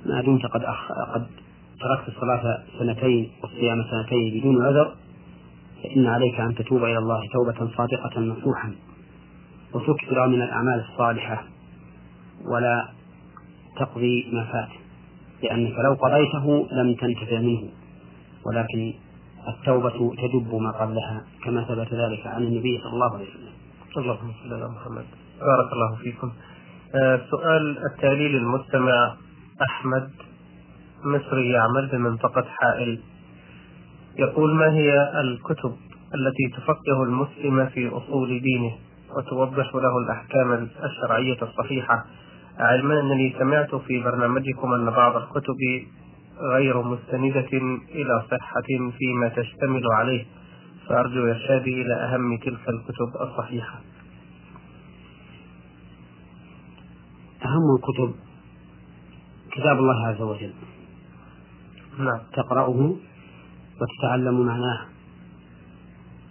ما دمت قد أخ... قد تركت الصلاة سنتين والصيام سنتين بدون عذر فإن عليك أن تتوب إلى الله توبة صادقة نصوحا وتكثر من الأعمال الصالحة ولا تقضي ما فات لأنك لو قضيته لم تنتفع منه ولكن التوبة تجب ما قبلها كما ثبت ذلك عن النبي صلى الله عليه وسلم. اللهم صل على محمد. بارك الله فيكم. آه سؤال التالي للمستمع أحمد مصري يعمل بمنطقة حائل يقول ما هي الكتب التي تفقه المسلم في أصول دينه وتوضح له الأحكام الشرعية الصحيحة؟ علما أنني سمعت في برنامجكم أن بعض الكتب غير مستندة إلى صحة فيما تشتمل عليه فأرجو إرشادي إلى أهم تلك الكتب الصحيحة. أهم الكتب كتاب الله عز وجل. نعم. تقرأه وتتعلم معناه.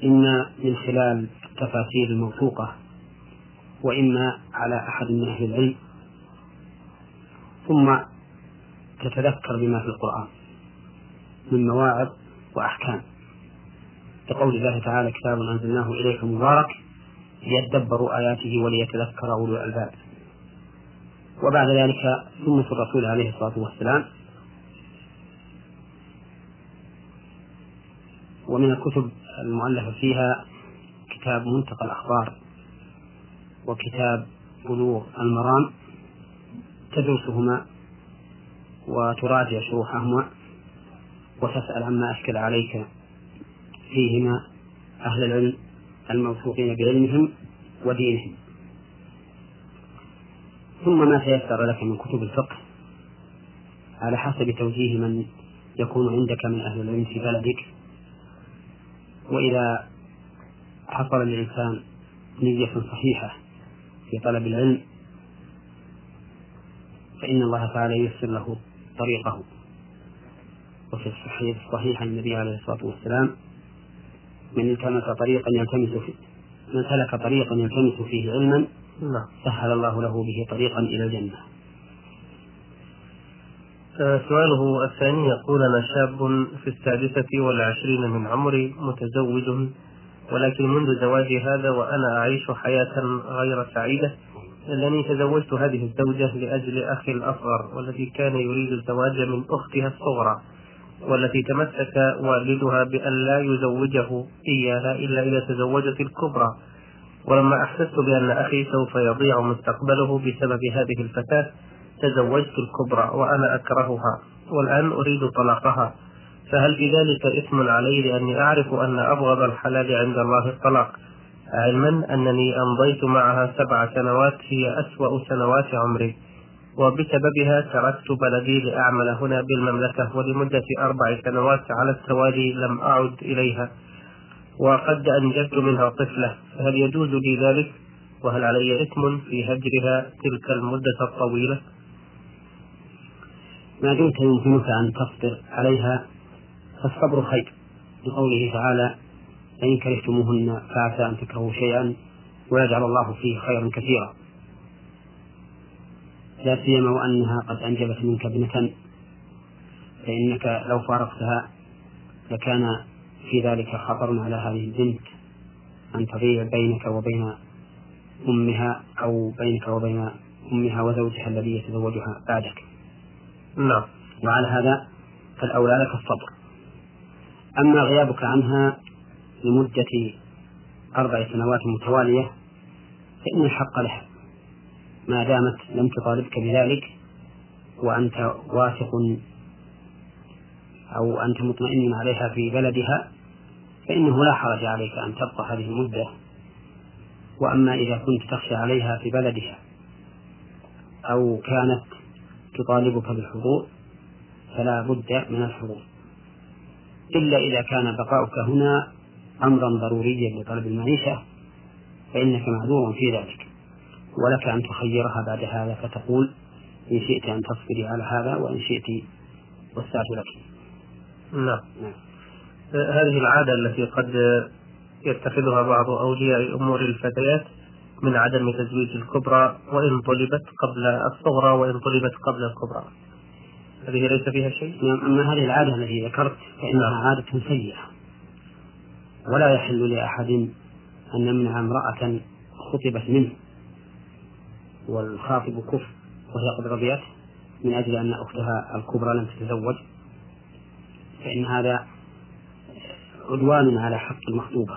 إما من خلال التفاسير الموثوقة وإما على أحد من أهل العلم. ثم تتذكر بما في القرآن من مواعظ وأحكام. كقول الله تعالى كتاب أنزلناه إليك مبارك ليدبروا آياته وليتذكر أولو الألباب. وبعد ذلك سنة الرسول عليه الصلاة والسلام. ومن الكتب المؤلفة فيها كتاب منتقى الأخبار وكتاب بلوغ المرام تدرسهما وتراجع شروحهما وتسأل عما أشكل عليك فيهما أهل العلم الموثوقين بعلمهم ودينهم. ثم ما تيسر لك من كتب الفقه على حسب توجيه من يكون عندك من أهل العلم في بلدك وإذا حصل للإنسان نية صحيحة في طلب العلم فإن الله تعالى ييسر له طريقه. وفي الصحيح الصحيح عن النبي عليه الصلاة والسلام من التمس طريقا يلتمس فيه من سلك طريقا يلتمس فيه علما نعم. سهل الله له به طريقا إلى الجنة. سؤاله الثاني يقول أنا شاب في السادسة والعشرين من عمري متزوج ولكن منذ زواجي هذا وأنا أعيش حياة غير سعيدة لأنني تزوجت هذه الزوجة لأجل أخي الأصغر والذي كان يريد الزواج من أختها الصغرى والتي تمسك والدها بأن لا يزوجه إياها إلا إذا تزوجت الكبرى. ولما أحسست بأن أخي سوف يضيع مستقبله بسبب هذه الفتاة تزوجت الكبرى وأنا أكرهها والآن أريد طلاقها فهل في ذلك إثم علي لأني أعرف أن أبغض الحلال عند الله الطلاق؟ علما أنني أمضيت معها سبع سنوات هي أسوأ سنوات عمري وبسببها تركت بلدي لأعمل هنا بالمملكة ولمدة أربع سنوات على التوالي لم أعد إليها وقد أنجبت منها طفلة فهل يجوز لي ذلك؟ وهل علي إثم في هجرها تلك المدة الطويلة؟ ما دمت يمكنك أن تصبر عليها فالصبر خير. لقوله تعالى فإن كرهتموهن فعسى أن تكرهوا شيئا ويجعل الله فيه خيرا كثيرا. لا سيما وأنها قد أنجبت منك ابنة فإنك لو فارقتها لكان في ذلك خطر على هذه البنت أن تضيع بينك وبين أمها أو بينك وبين أمها وزوجها الذي يتزوجها بعدك. نعم. وعلى هذا فالأولى لك الصبر. أما غيابك عنها لمدة أربع سنوات متوالية فإن الحق لها ما دامت لم تطالبك بذلك وأنت واثق أو أنت مطمئن عليها في بلدها فإنه لا حرج عليك أن تبقى هذه المدة. وأما إذا كنت تخشى عليها في بلدها أو كانت تطالبك بالحضور فلا بد من الحضور. إلا إذا كان بقاؤك هنا أمرا ضروريا لطلب المعيشة فإنك معذور في ذلك. ولك أن تخيرها بعد هذا فتقول إن شئت أن تصبري على هذا وإن شئت وسعت لك. نعم. نعم. هذه العادة التي قد يتخذها بعض أولياء أمور الفتيات من عدم تزويج الكبرى وإن طلبت قبل الصغرى وإن طلبت قبل الكبرى هذه ليس فيها شيء؟ نعم أما هذه العادة التي ذكرت فإنها نعم. عادة سيئة ولا يحل لأحد أن يمنع امرأة خطبت منه والخاطب كفر وهي قد رضيت من أجل أن أختها الكبرى لم تتزوج فإن هذا عدوان على حق المخطوبة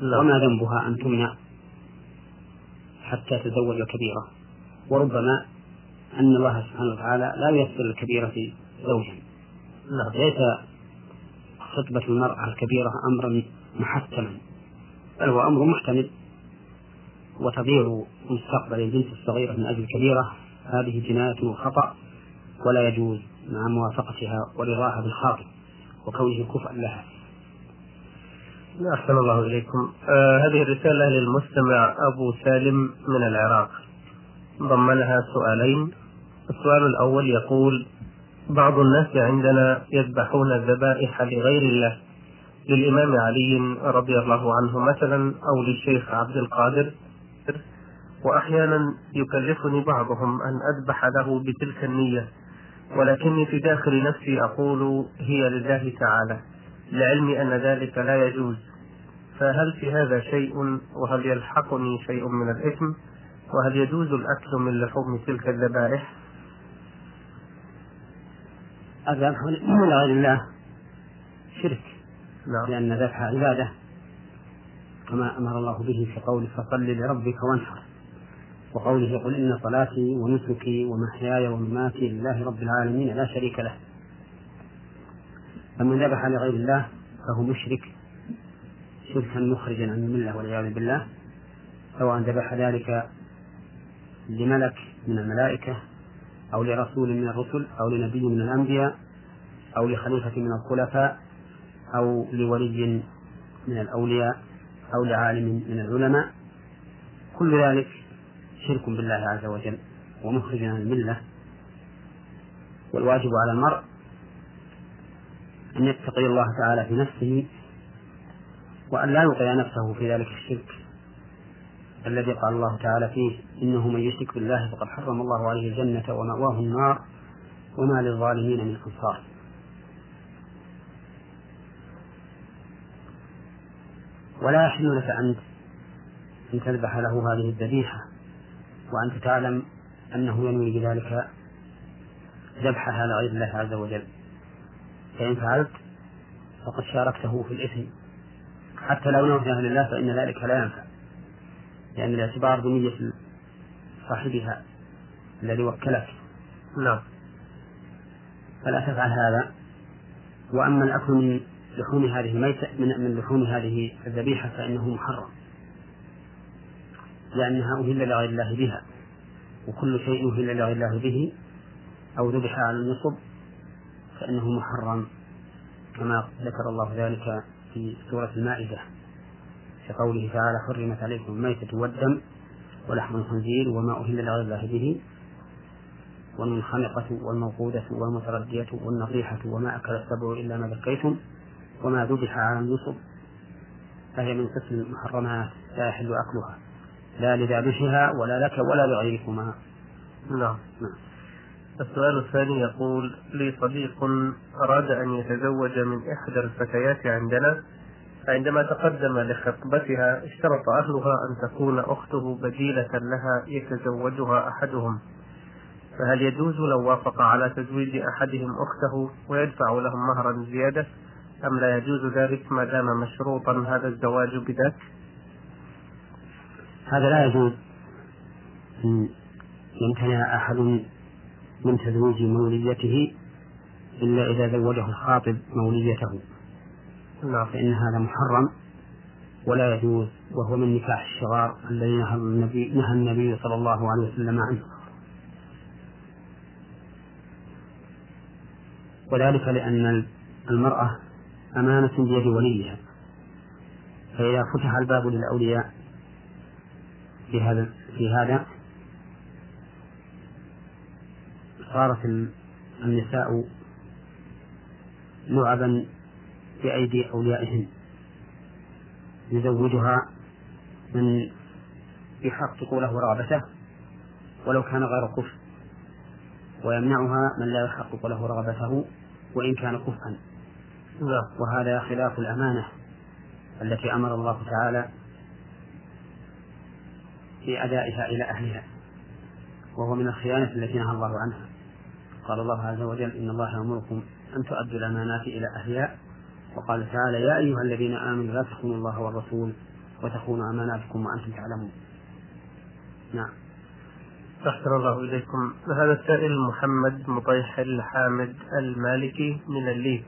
نعم. وما ذنبها أن تمنع حتى تزوج الكبيرة وربما أن الله سبحانه وتعالى لا ييسر الكبيرة زوجا نعم. ليس خطبة المرأة الكبيرة أمرا محتما بل هو أمر محتمل. وتضيع مستقبل البنت الصغيرة من أجل الكبيرة هذه جناية وخطأ ولا يجوز مع موافقتها ورضاها بالخاطب وكونه كفءا لها. أحسن الله إليكم. آه هذه الرسالة للمستمع أبو سالم من العراق. ضمنها سؤالين. السؤال الأول يقول بعض الناس عندنا يذبحون الذبائح لغير الله للإمام علي رضي الله عنه مثلا أو للشيخ عبد القادر. وأحيانا يكلفني بعضهم أن أذبح له بتلك النية ولكني في داخل نفسي أقول هي لله تعالى. لعلمي أن ذلك لا يجوز. فهل في هذا شيء وهل يلحقني شيء من الإثم؟ وهل يجوز الأكل من لحوم تلك الذبائح؟ الذبح من غير الله. شرك. نعم. لأن ذبح عبادة كما أمر الله به في قوله فصل لربك وانحر وقوله قل إن صلاتي ونسكي ومحياي ومماتي لله رب العالمين لا شريك له فمن ذبح لغير الله فهو مشرك شركا مخرجا عن الملة والعياذ بالله. سواء ذبح ذلك لملك من الملائكة أو لرسول من الرسل أو لنبي من الأنبياء أو لخليفة من الخلفاء أو لولي من الأولياء أو لعالم من العلماء. كل ذلك شرك بالله عز وجل ومخرج عن الملة. والواجب على المرء أن يتقي الله تعالى في نفسه وأن لا يوقع نفسه في ذلك الشرك الذي قال الله تعالى فيه إنه من يشرك بالله فقد حرم الله عليه الجنة ومأواه النار وما للظالمين من أنصار. ولا يحل لك أنت أن تذبح له هذه الذبيحة وأنت تعلم أنه ينوي بذلك ذبحها لغير الله عز وجل. فإن فعلت فقد شاركته في الإثم. حتى لو نويتها لله فإن ذلك لا ينفع لأن الاعتبار بنية صاحبها الذي وكلك. نعم. فلا تفعل هذا. وأما الأكل من لحوم هذه الميتة من من لحوم هذه الذبيحة فإنه محرم لأنها أهل لغير الله بها وكل شيء أهل لغير الله به أو ذبح على النصب فإنه محرم. كما ذكر الله ذلك في سورة المائدة. في قوله تعالى حرمت عليكم الميتة والدم ولحم الخنزير وما أهل لغير الله به والمنخنقة والموقودة والمتردية والنطيحة وما أكل السبع إلا ما ذكيتم وما ذبح على النصب فهي من قسم المحرمات لا يحل أكلها. لا لذابحها ولا لك ولا لغيركما. نعم. نعم. السؤال الثاني يقول لي صديق أراد أن يتزوج من إحدى الفتيات عندنا فعندما تقدم لخطبتها اشترط أهلها أن تكون أخته بديلة لها يتزوجها أحدهم فهل يجوز لو وافق على تزويج أحدهم أخته ويدفع لهم مهرا زيادة أم لا يجوز ذلك ما دام مشروطا هذا الزواج بذاك؟ هذا لا يجوز يمتنع أحد من تزويج موليته إلا إذا زوجه الخاطب موليته. نعم. فإن هذا محرم ولا يجوز وهو من نكاح الشغار الذي نهى النبي نهى النبي صلى الله عليه وسلم عنه. وذلك لأن المرأة أمانة بيد وليها. فإذا فتح الباب للأولياء في هذا في هذا صارت النساء لعبا بأيدي أوليائهن يزوجها من يحقق له رغبته ولو كان غير كفء. ويمنعها من لا يحقق له رغبته وإن كان كفءا. نعم. وهذا خلاف الأمانة التي أمر الله تعالى في أدائها إلى أهلها وهو من الخيانة التي نهى الله عنها. قال الله عز وجل إن الله يأمركم أن تؤدوا الأمانات إلى أهلها. وقال تعالى يا أيها الذين آمنوا لا تخونوا الله والرسول وتخونوا أماناتكم وأنتم تعلمون. نعم. أحسن الله إليكم. هذا السائل محمد مطيح الحامد المالكي من الليل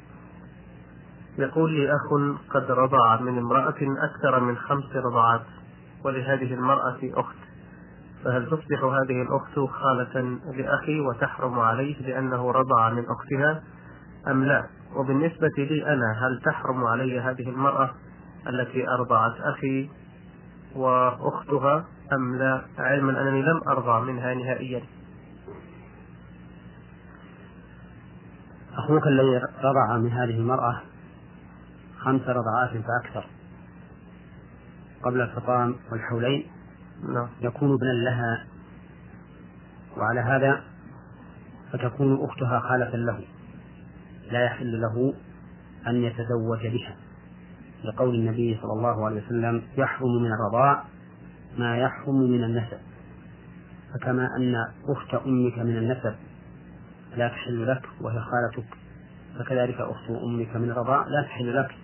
يقول لي أخ قد رضع من امرأة أكثر من خمس رضعات ولهذه المرأة أخت. فهل تصبح هذه الأخت خالة لأخي وتحرم عليه لأنه رضع من أختها أم لا؟ وبالنسبة لي أنا هل تحرم علي هذه المرأة التي أرضعت أخي وأختها أم لا؟ علما أنني لم أرضع منها نهائيا. أخوك الذي رضع من هذه المرأة خمس رضعات فأكثر قبل الفطام والحولين. نعم. يكون ابنا لها. وعلى هذا فتكون أختها خالة له. لا يحل له أن يتزوج بها. لقول النبي صلى الله عليه وسلم يحرم من الرضاع ما يحرم من النسب. فكما أن أخت أمك من النسب لا تحل لك وهي خالتك فكذلك أخت أمك من الرضاع لا تحل لك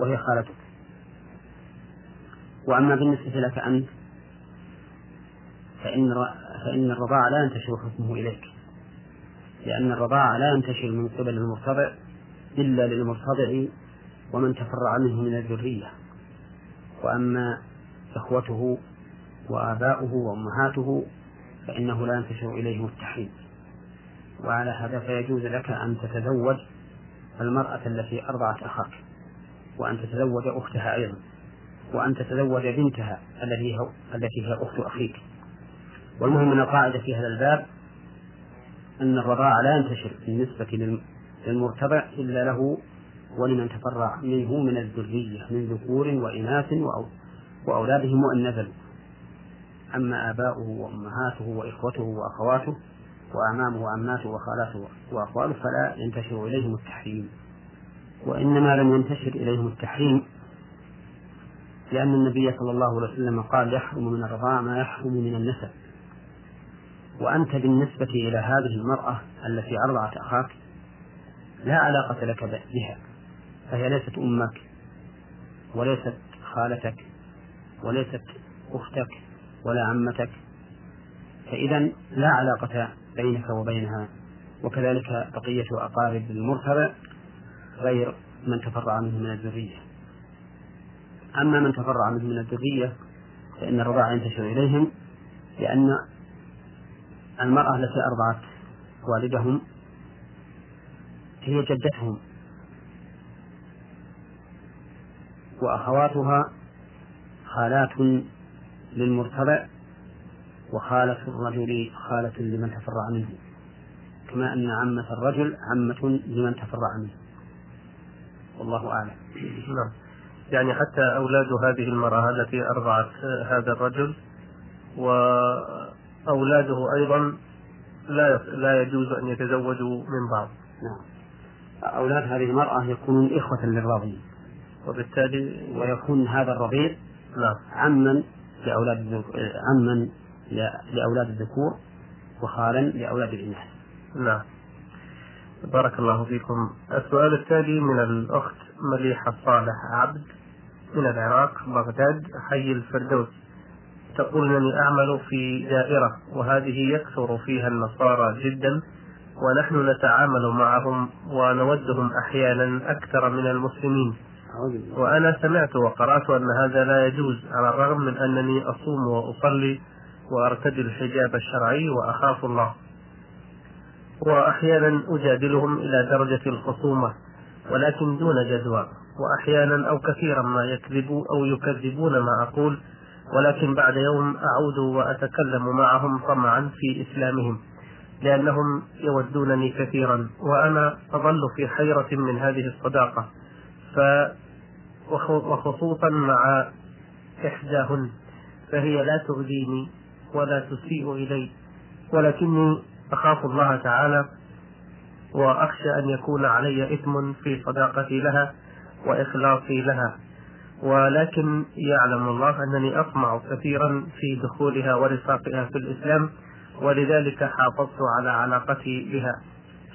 وهي خالتك. وأما بالنسبة لك أنت فإن فإن الرضاع لا ينتشر حكمه إليك لأن الرضاع لا ينتشر من قبل المرتضع إلا للمرتضع ومن تفرع منه من الذرية. وأما إخوته وآباؤه وأمهاته فإنه لا ينتشر إليهم التحريم وعلى هذا فيجوز لك أن تتزوج المرأة التي أرضعت أخاك وأن تتزوج أختها أيضا وأن تتزوج بنتها التي هي أخت أخيك. والمهم أن القاعدة في هذا الباب أن الرضاعة لا ينتشر بالنسبة للمرتبع إلا له ولمن تفرع منه من الذرية من ذكور وإناث وأولادهم وإن نزلوا أما آباؤه وأمهاته وإخوته وأخواته وأعمامه وعماته وخالاته وأخواله فلا ينتشر إليهم التحريم. وإنما لم ينتشر إليهم التحريم لأن النبي صلى الله عليه وسلم قال يحرم من الرضاع ما يحرم من النسب. وأنت بالنسبة إلى هذه المرأة التي أرضعت أخاك لا علاقة لك بها فهي ليست أمك وليست خالتك وليست أختك ولا عمتك. فإذا لا علاقة بينك وبينها وكذلك بقية أقارب المرتبع غير من تفرع منه من الذرية. أما من تفرع منه من الذرية فإن الرضاعة ينتشر إليهم لأن المرأة التي أرضعت والدهم هي جدتهم وأخواتها خالات للمرتبع وخالة الرجل خالة لمن تفرع منه كما أن عمة الرجل عمة لمن تفرع منه. والله أعلم. نعم. يعني حتى أولاد هذه المرأة التي أرضعت هذا الرجل وأولاده أيضا لا لا يجوز أن يتزوجوا من بعض. نعم. أولاد هذه المرأة يكونون إخوة للرضيع. وبالتالي ويكون هذا الرضيع نعم. عما لأولاد عما لأولاد الذكور وخالا لأولاد الإناث. نعم. بارك الله فيكم. السؤال التالي من الأخت مليحة صالح عبد من العراق بغداد حي الفردوس. تقول أنني أعمل في دائرة وهذه يكثر فيها النصارى جدا ونحن نتعامل معهم ونودهم أحيانا أكثر من المسلمين. وأنا سمعت وقرأت أن هذا لا يجوز على الرغم من أنني أصوم وأصلي وأرتدي الحجاب الشرعي وأخاف الله. وأحيانا أجادلهم إلى درجة الخصومة ولكن دون جدوى. وأحيانا أو كثيرا ما يكذبوا أو يكذبون ما أقول ولكن بعد يوم أعود وأتكلم معهم طمعا في إسلامهم لأنهم يودونني كثيرا وأنا أظل في حيرة من هذه الصداقة. ف وخصوصا مع إحداهن فهي لا تؤذيني ولا تسيء إلي ولكني أخاف الله تعالى وأخشى أن يكون علي إثم في صداقتي لها وإخلاصي لها. ولكن يعلم الله أنني أطمع كثيرا في دخولها ورفاقها في الإسلام ولذلك حافظت على علاقتي بها.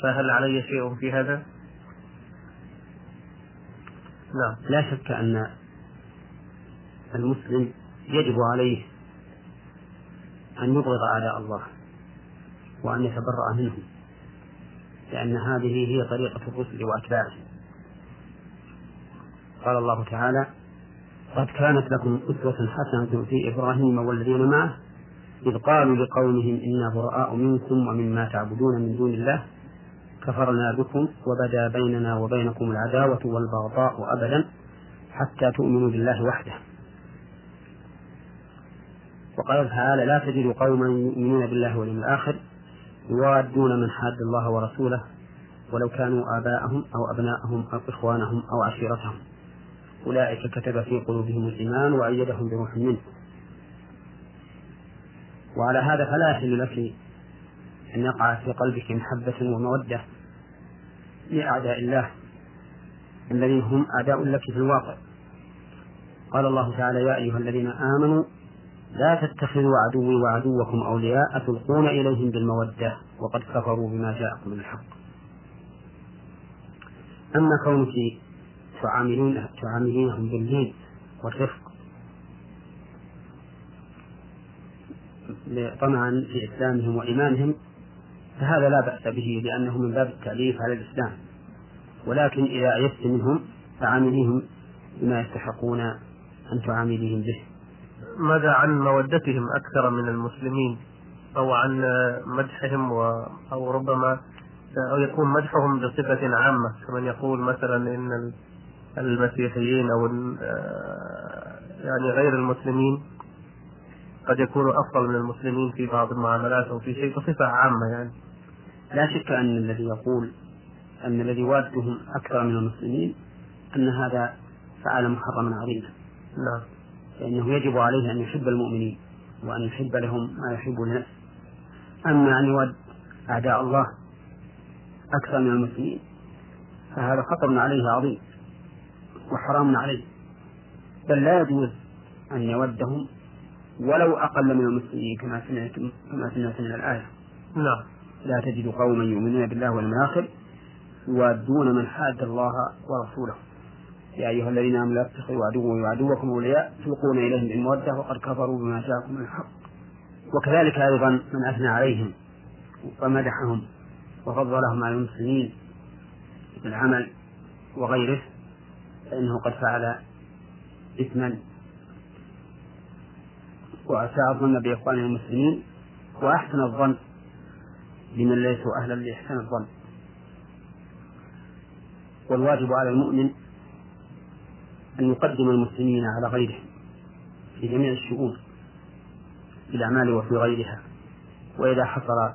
فهل علي شيء في هذا؟ نعم. لا شك أن المسلم يجب عليه أن يبغض أعداء الله وأن يتبرأ منهم لأن هذه هي طريقة الرسل وأتباعهم. قال الله تعالى قد كانت لكم أسوة حسنة في إبراهيم والذين معه إذ قالوا لقومهم إنا براء منكم ومما تعبدون من دون الله كفرنا بكم وبدا بيننا وبينكم العداوة والبغضاء أبدا حتى تؤمنوا بالله وحده. وقال تعالى لا تجد قوما يؤمنون بالله واليوم الآخر يوادون من حاد الله ورسوله ولو كانوا آباءهم أو أبناءهم أو إخوانهم أو عشيرتهم. أولئك كتب في قلوبهم الإيمان وأيدهم بروح منه. وعلى هذا فلا يحل لك أن يقع في قلبك محبة ومودة لأعداء الله الذين هم أعداء لك في الواقع. قال الله تعالى يا أيها الذين آمنوا لا تتخذوا عدوي وعدوكم أولياء تلقون إليهم بالمودة وقد كفروا بما جاءكم من الحق أما كونك تعاملون تعاملينهم باللين والرفق. طمعا في إسلامهم وإيمانهم فهذا لا بأس به لأنه من باب التأليف على الإسلام. ولكن إذا أيست منهم فعامليهم بما يستحقون أن تعامليهم به. ماذا عن مودتهم أكثر من المسلمين؟ أو عن مدحهم و... أو ربما أو يكون مدحهم بصفة عامة كمن يقول مثلا إن المسيحيين أو يعني غير المسلمين. قد يكونوا أفضل من المسلمين في بعض المعاملات أو في شيء بصفة عامة يعني. لا شك أن الذي يقول أن الذي والدهم أكثر من المسلمين أن هذا فعل محرما عظيما. نعم. فإنه يجب عليه أن يحب المؤمنين وأن يحب لهم ما يحب لنفسه أما أن يود أعداء الله أكثر من المسلمين فهذا خطر عليه عظيم. وحرام عليه. بل لا يجوز أن يودهم ولو أقل من المسلمين كما سمعت كما سمعت من الآية. نعم. لا تجد قوما يؤمنون بالله واليوم الآخر يوادون من حاد الله ورسوله. يا أيها الذين آمنوا لا تتخذوا عدوي وعدوكم أولياء. تلقون إليهم بالمودة وقد كفروا بما جاءكم من الحق. وكذلك أيضا من أثنى عليهم ومدحهم وفضلهم على المسلمين بالعمل وغيره. فإنه قد فعل إثما وأساء الظن بإخوانه المسلمين وأحسن الظن بمن ليسوا أهلا لإحسان الظن. والواجب على المؤمن أن يقدم المسلمين على غيرهم في جميع الشؤون في الأعمال وفي غيرها. وإذا حصل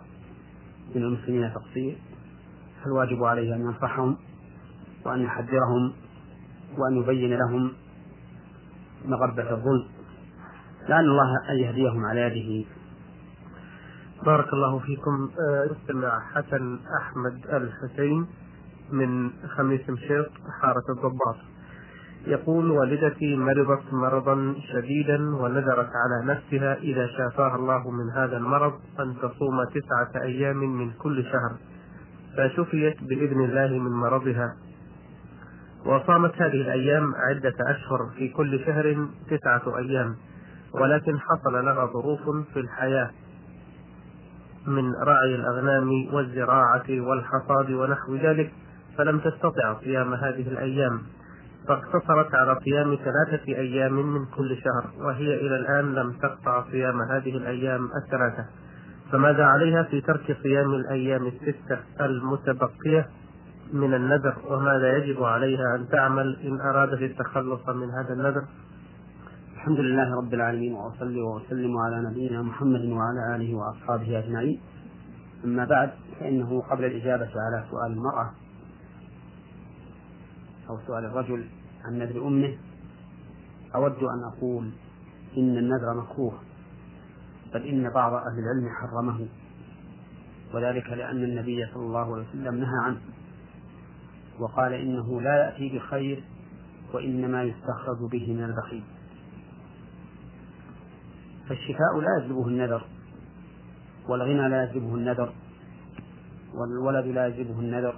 من المسلمين تقصير فالواجب عليه أن ينصحهم وأن يحذرهم وأن يبين لهم مغبة الظلم لعل الله أن يهديهم على يده. بارك الله فيكم. استمع حسن أحمد الحسين من خميس مشيط حارة الضباط. يقول والدتي مرضت مرضا شديدا ونذرت على نفسها إذا شافاها الله من هذا المرض أن تصوم تسعة أيام من كل شهر فشفيت بإذن الله من مرضها. وصامت هذه الأيام عدة أشهر في كل شهر تسعة أيام ولكن حصل لها ظروف في الحياة من رعي الأغنام والزراعة والحصاد ونحو ذلك فلم تستطع صيام هذه الأيام. فاقتصرت على صيام ثلاثة أيام من كل شهر وهي إلى الآن لم تقطع صيام هذه الأيام الثلاثة. فماذا عليها في ترك صيام الأيام الستة المتبقية؟ من النذر وماذا يجب عليها أن تعمل إن أرادت التخلص من هذا النذر. الحمد لله رب العالمين وأصلي وأسلم على نبينا محمد وعلى آله وأصحابه أجمعين. أما بعد فإنه قبل الإجابة على سؤال المرأة أو سؤال الرجل عن نذر أمه أود أن أقول إن النذر مكروه بل إن بعض أهل العلم حرمه وذلك لأن النبي صلى الله عليه وسلم نهى عنه. وقال إنه لا يأتي بخير وإنما يستخرج به من البخيل. فالشفاء لا يجلبه النذر والغنى لا يجلبه النذر والولد لا يجلبه النذر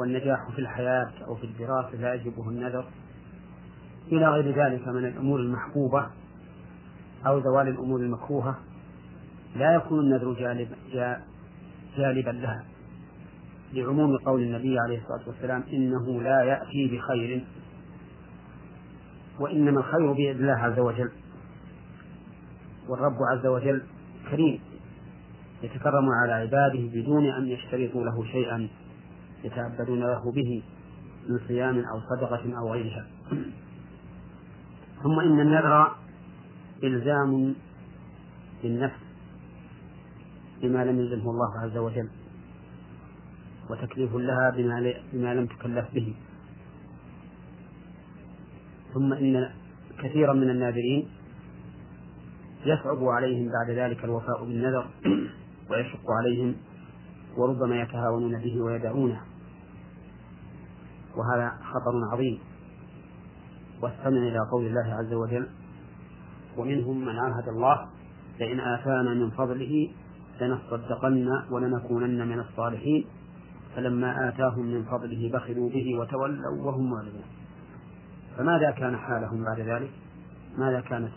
والنجاح في الحياة أو في الدراسة لا يجلبه النذر. إلى غير ذلك من الأمور المحبوبة أو زوال الأمور المكروهة لا يكون النذر جالب جالبا لها. لعموم قول النبي عليه الصلاة والسلام إنه لا يأتي بخير وإنما الخير بيد الله عز وجل. والرب عز وجل كريم يتكرم على عباده بدون أن يشترطوا له شيئا يتعبدون له به من صيام أو صدقة أو غيرها. ثم إن النذر إلزام للنفس بما لم يلزمه الله عز وجل. وتكليف لها بما, بما لم تكلف به. ثم إن كثيرا من الناذرين يصعب عليهم بعد ذلك الوفاء بالنذر ويشق عليهم وربما يتهاونون به ويدعونه وهذا خطر عظيم. واستمع إلى قول الله عز وجل ومنهم من عاهد الله لئن آتانا من فضله لنصدقن ولنكونن من الصالحين. فلما آتاهم من فضله بخلوا به وتولوا وهم معرضون فماذا كان حالهم بعد ذلك؟ ماذا كانت؟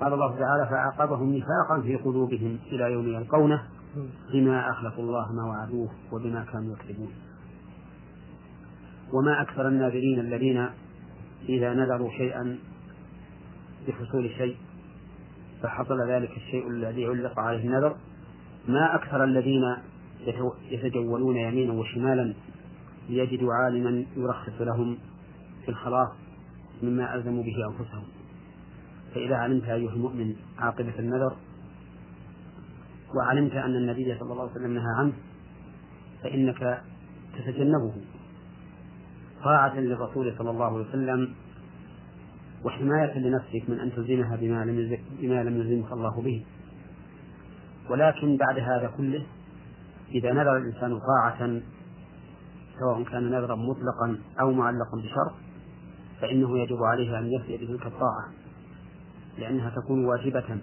قال الله تعالى فعاقبهم نفاقا في قلوبهم إلى يوم يلقونه بما أخلفوا الله ما وعدوه وبما كانوا يكذبون وما أكثر الناذرين الذين إذا نذروا شيئا بحصول شيء فحصل ذلك الشيء الذي علق عليه النذر ما أكثر الذين يتجولون يمينا وشمالا ليجدوا عالما يرخص لهم في الخلاص مما ألزموا به أنفسهم. فإذا علمت أيها المؤمن عاقبة النذر وعلمت أن النبي صلى الله عليه وسلم نهى عنه فإنك تتجنبه. طاعة للرسول صلى الله عليه وسلم وحماية لنفسك من أن تلزمها بما لم يلزمك الله به. ولكن بعد هذا كله إذا نذر الإنسان طاعة سواء كان نذرا مطلقا أو معلقا بشرط فإنه يجب عليه أن يفي بتلك الطاعة لأنها تكون واجبة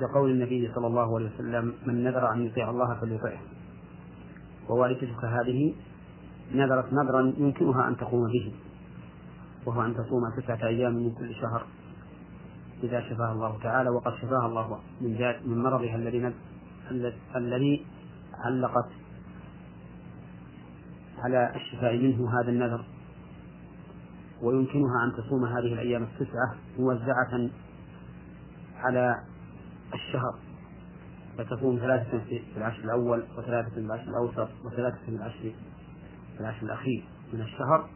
لقول النبي صلى الله عليه وسلم من نذر أن يطيع الله فليطعه. ووالدتك هذه نذرت نذرا يمكنها أن تقوم به وهو أن تصوم تسعة أيام من كل شهر إذا شفاها الله تعالى وقد شفاها الله من من مرضها الذي الذي علقت على الشفاء منه هذا النذر ويمكنها أن تصوم هذه الأيام التسعة موزعة على الشهر فتصوم ثلاثة في العشر الأول وثلاثة في العشر الأوسط وثلاثة في العشر في العشر الأخير من الشهر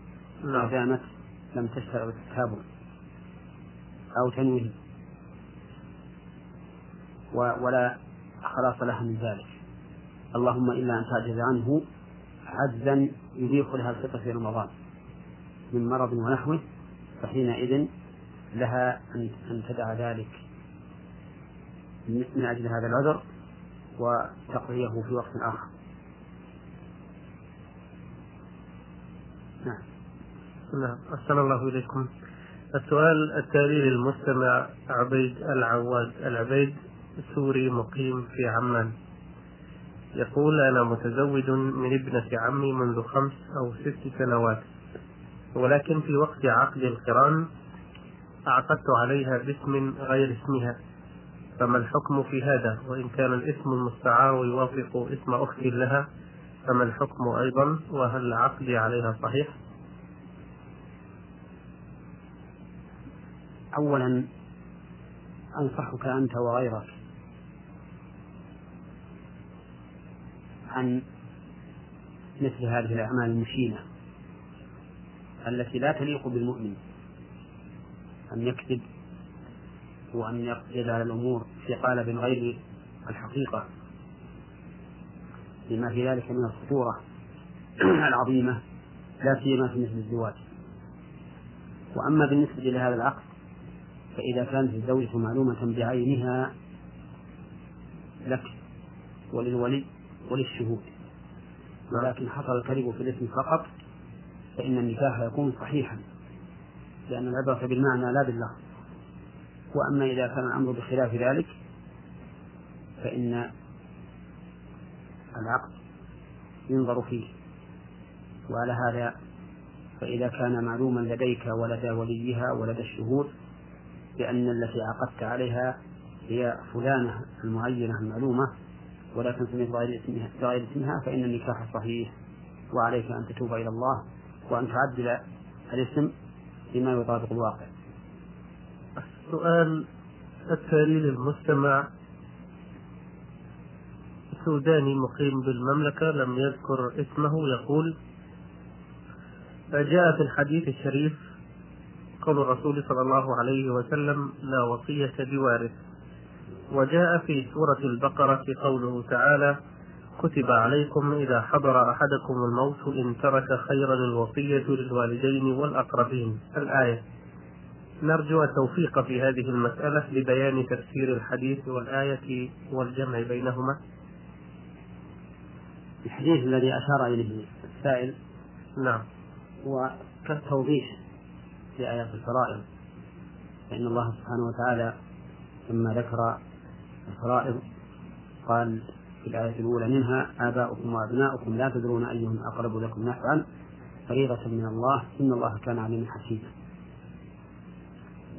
ما دامت لم تشترع التتابع أو تنوي ولا خلاص لها من ذلك. اللهم إلا أن تعجز عنه عجزا يبيح لها الفطر في رمضان من مرض ونحوه فحينئذ لها أن تدع ذلك من أجل هذا العذر وتقضيه في وقت آخر. نعم. أحسن الله إليكم. السؤال التالي للمستمع عبيد العواد. العبيد سوري مقيم في عمان. يقول أنا متزوج من ابنة عمي منذ خمس أو ست سنوات ولكن في وقت عقد القران أعقدت عليها باسم غير اسمها فما الحكم في هذا؟ وإن كان الاسم المستعار يوافق اسم أخت لها فما الحكم أيضا؟ وهل عقدي عليها صحيح؟ أولا أنصحك أنت وغيرك عن مثل هذه الأعمال المشينة التي لا تليق بالمؤمن. أن يكذب وأن يجعل الأمور في قالب غير الحقيقة لما في ذلك من الخطورة العظيمة لا سيما في مثل الزواج. وأما بالنسبة لهذا العقد فإذا كانت الزوجة معلومة بعينها لك وللولي وللشهود. ولكن حصل الكذب في الاسم فقط فإن النكاح يكون صحيحا لأن العبرة بالمعنى لا باللفظ. وأما إذا كان الأمر بخلاف ذلك فإن العقد ينظر فيه. وعلى هذا فإذا كان معلوما لديك ولدى وليها ولدى الشهود بأن التي عقدت عليها هي فلانة المعينة المعلومة ولكن سميت بغير اسمها بغير اسمها فإن النكاح صحيح. وعليك أن تتوب إلى الله وأن تعدل الاسم بما يطابق الواقع. السؤال التالي للمستمع. سوداني مقيم بالمملكة لم يذكر اسمه يقول جاء في الحديث الشريف قول الرسول صلى الله عليه وسلم لا وصية بوارث. وجاء في سورة البقرة قوله تعالى كتب عليكم إذا حضر أحدكم الموت إن ترك خيرا الوصية للوالدين والأقربين. الآية. نرجو التوفيق في هذه المسألة لبيان تفسير الحديث والآية والجمع بينهما. الحديث الذي أشار إليه السائل نعم. هو كالتوضيح في آيات الفرائض. فإن الله سبحانه وتعالى لما ذكر الفرائض. قال في الآية الأولى منها آباؤكم وأبناؤكم لا تدرون أيهم أقرب لكم نفعا فريضة من الله إن الله كان عليما حكيما.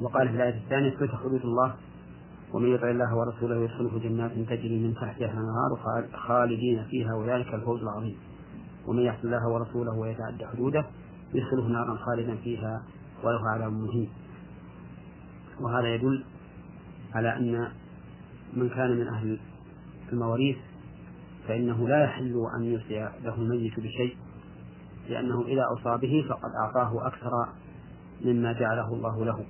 وقال في الآية الثانية تلك حدود الله ومن يطع الله ورسوله يدخله جنات تجري من تحتها الأنهار خالدين فيها وذلك الفوز العظيم. ومن يعص الله ورسوله ويتعدى حدوده يدخله نارا خالدا فيها وله عذاب مهين. وهذا يدل على أن من كان من أهل المواريث فإنه لا يحل أن يوصي له الميت بشيء لأنه إذا أوصى به فقد أعطاه أكثر مما جعله الله له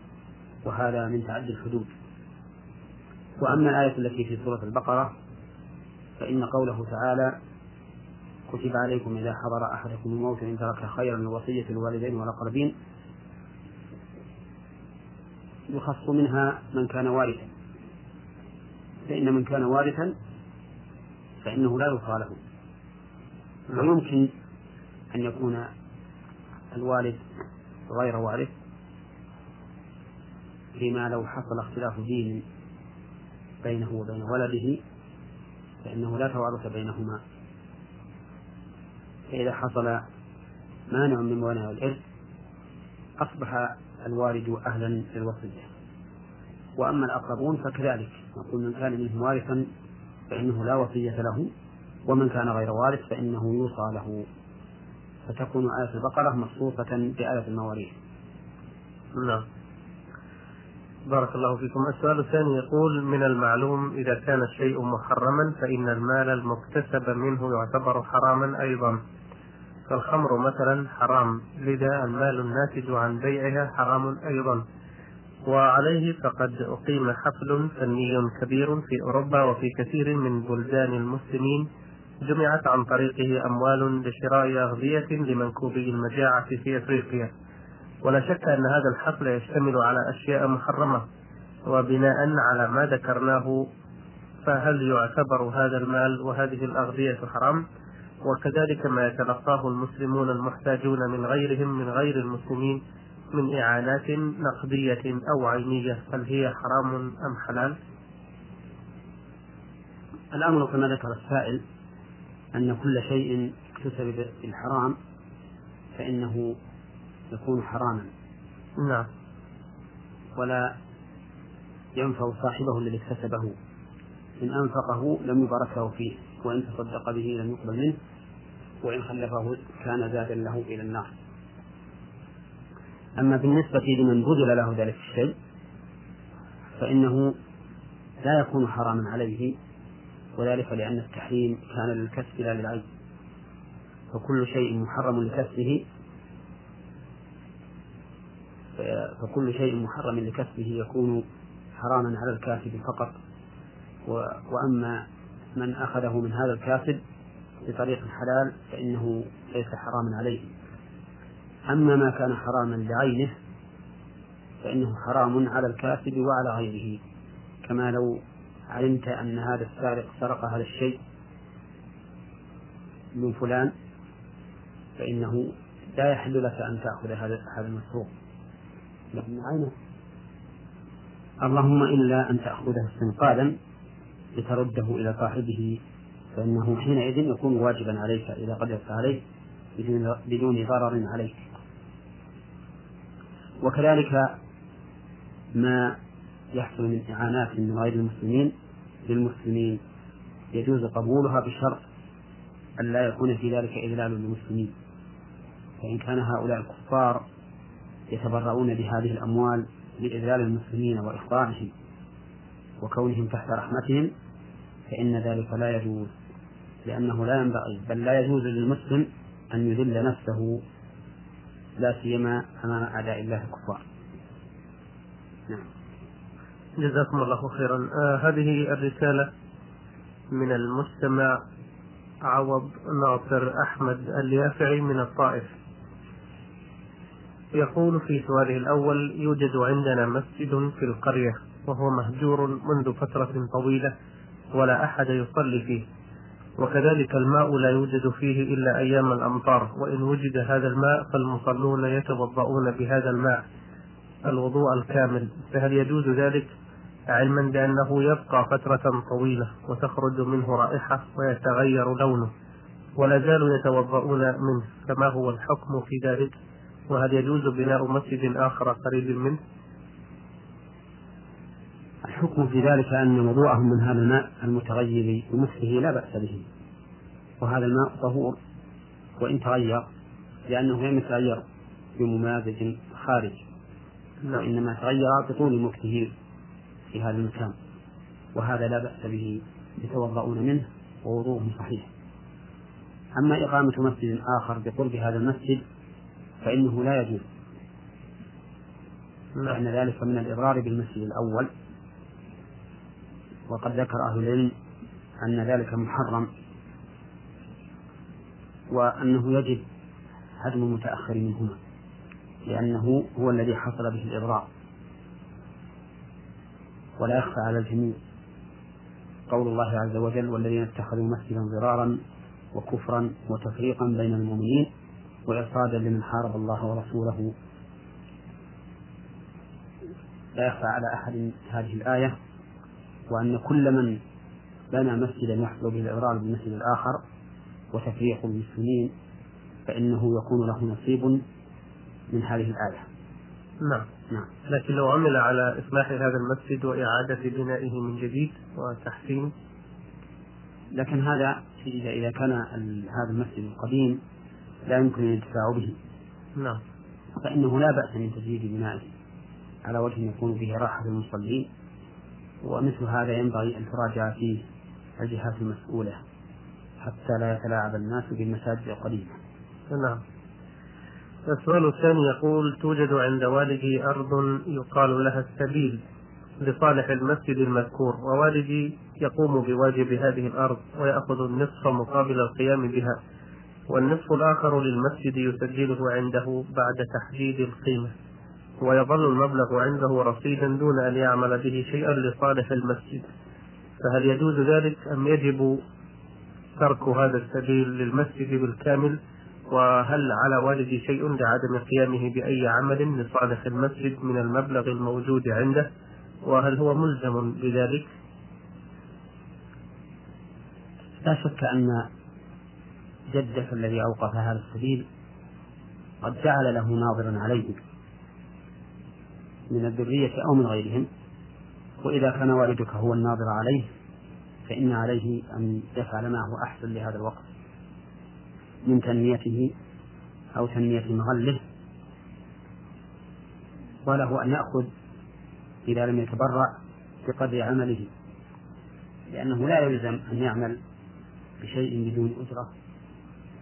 وهذا من تعدي الحدود. وأما الآية التي في سورة البقرة فإن قوله تعالى كتب عليكم إذا حضر أحدكم الموت إن ترك خيرا الوصية للوالدين والأقربين يخص منها من كان وارثا. فإن من كان وارثا فإنه لا يوصى له ويمكن أن يكون الوالد غير وارث؟ فيما لو حصل اختلاف دين بينه وبين ولده فإنه لا توارث بينهما. فإذا حصل مانع من موانع الإرث أصبح الوالد أهلا للوصية. وأما الأقربون فكذلك. نقول من كان منهم وارثا فإنه لا وصية له ومن كان غير وارث فإنه يوصى له. فتكون آية البقرة مخصوصة بآية المواريث. نعم. بارك الله فيكم. السؤال الثاني يقول من المعلوم إذا كان الشيء محرما فإن المال المكتسب منه يعتبر حراما أيضا. فالخمر مثلا حرام لذا المال الناتج عن بيعها حرام أيضا. وعليه فقد أقيم حفل فني كبير في أوروبا وفي كثير من بلدان المسلمين. جمعت عن طريقه أموال لشراء أغذية لمنكوبي المجاعة في أفريقيا. ولا شك أن هذا الحفل يشتمل على أشياء محرمة وبناء على ما ذكرناه. فهل يعتبر هذا المال وهذه الأغذية حرام؟ وكذلك ما يتلقاه المسلمون المحتاجون من غيرهم من غير المسلمين. من إعانات نقدية أو عينية هل هي حرام أم حلال؟ الأمر كما ذكر السائل أن كل شيء اكتسب بالحرام فإنه يكون حراما. نعم. ولا ينفع صاحبه الذي اكتسبه. إن أنفقه لم يبارك له فيه وإن تصدق به لم يقبل منه وإن خلفه كان زادا له إلى النار. أما بالنسبة لمن بذل له ذلك الشيء فإنه لا يكون حراما عليه وذلك لأن التحريم كان للكسب لا للعيب. فكل شيء محرم لكسبه فكل شيء محرم لكسبه يكون حراما على الكاسب فقط. وأما من أخذه من هذا الكاسب بطريق حلال فإنه ليس حراما عليه. أما ما كان حراما لعينه فإنه حرام على الكاسب وعلى غيره. كما لو علمت أن هذا السارق سرق هذا الشيء من فلان فإنه لا يحل لك أن تأخذ هذا هذا المسروق. لأن عينه. اللهم إلا أن تأخذه استنقاذا لترده إلى صاحبه فإنه حينئذ يكون واجبا عليك إذا قدرت عليه بدون ضرر عليك. وكذلك ما يحصل من إعانات من غير المسلمين للمسلمين. يجوز قبولها بشرط أن لا يكون في ذلك إذلال للمسلمين. فإن كان هؤلاء الكفار يتبرؤون بهذه الأموال لإذلال المسلمين وإخضاعهم وكونهم تحت رحمتهم فإن ذلك لا يجوز لأنه لا ينبغي بل لا يجوز للمسلم أن يذل نفسه لا سيما أمام أعداء الله الكفار. نعم. جزاكم الله خيرا. آه هذه الرسالة من المستمع عوض ناصر أحمد اليافعي من الطائف. يقول في سؤاله الأول يوجد عندنا مسجد في القرية وهو مهجور منذ فترة طويلة ولا أحد يصلي فيه. وكذلك الماء لا يوجد فيه إلا أيام الأمطار وإن وجد هذا الماء فالمصلون يتوضؤون بهذا الماء الوضوء الكامل. فهل يجوز ذلك؟ علما بأنه يبقى فترة طويلة وتخرج منه رائحة ويتغير لونه ولا زالوا يتوضؤون منه فما هو الحكم في ذلك؟ وهل يجوز بناء مسجد آخر قريب منه؟ الحكم في ذلك أن وضوءهم من هذا الماء المتغير بمثله لا بأس به. وهذا الماء طهور وإن تغير لأنه لم يتغير بممازج خارج. نعم. وإنما تغير بطول مكته في هذا المكان. وهذا لا بأس به يتوضؤون منه ووضوءهم صحيح. أما إقامة مسجد آخر بقرب هذا المسجد فإنه لا يجوز. لأن ذلك من الإضرار بالمسجد الأول. وقد ذكر أهل العلم أن ذلك محرم وأنه يجب هدم المتأخر منهما لأنه هو الذي حصل به الإضرار ولا يخفى على الجميع. قول الله عز وجل والذين اتخذوا مسجدا ضرارا وكفرا وتفريقا بين المؤمنين وإرصادا لمن حارب الله ورسوله. لا يخفى على أحد هذه الآية. وأن كل من بنى مسجدا يحصل به الإضرار بالمسجد الآخر وتفريق بالسنين فإنه يكون له نصيب من هذه الآية. نعم. نعم. لكن لو عمل على إصلاح هذا المسجد وإعادة بنائه من جديد وتحسين؟ لكن هذا إذا كان هذا المسجد القديم لا يمكن الانتفاع به. نعم. فإنه لا بأس من تجديد بنائه على وجه يكون فيه راحة للمصلين. ومثل هذا ينبغي أن تراجع فيه الجهات المسؤولة حتى لا يتلاعب الناس بالمساجد القديمة. نعم. السؤال الثاني يقول توجد عند والدي أرض يقال لها السبيل لصالح المسجد المذكور ووالدي يقوم بواجب هذه الأرض ويأخذ النصف مقابل القيام بها والنصف الآخر للمسجد يسجله عنده بعد تحديد القيمة. ويظل المبلغ عنده رصيدا دون أن يعمل به شيئا لصالح المسجد. فهل يجوز ذلك أم يجب ترك هذا السبيل للمسجد بالكامل؟ وهل على والدي شيء لعدم قيامه بأي عمل لصالح المسجد من المبلغ الموجود عنده؟ وهل هو ملزم بذلك؟ لا شك أن جدك الذي أوقف هذا السبيل قد جعل له ناظرا عليه. من الذرية أو من غيرهم. وإذا كان والدك هو الناظر عليه فإن عليه أن يفعل ما هو أحسن لهذا الوقت من تنميته أو تنمية مغله. وله أن يأخذ إذا لم يتبرع بقدر عمله لأنه لا يلزم أن يعمل بشيء بدون أجرة.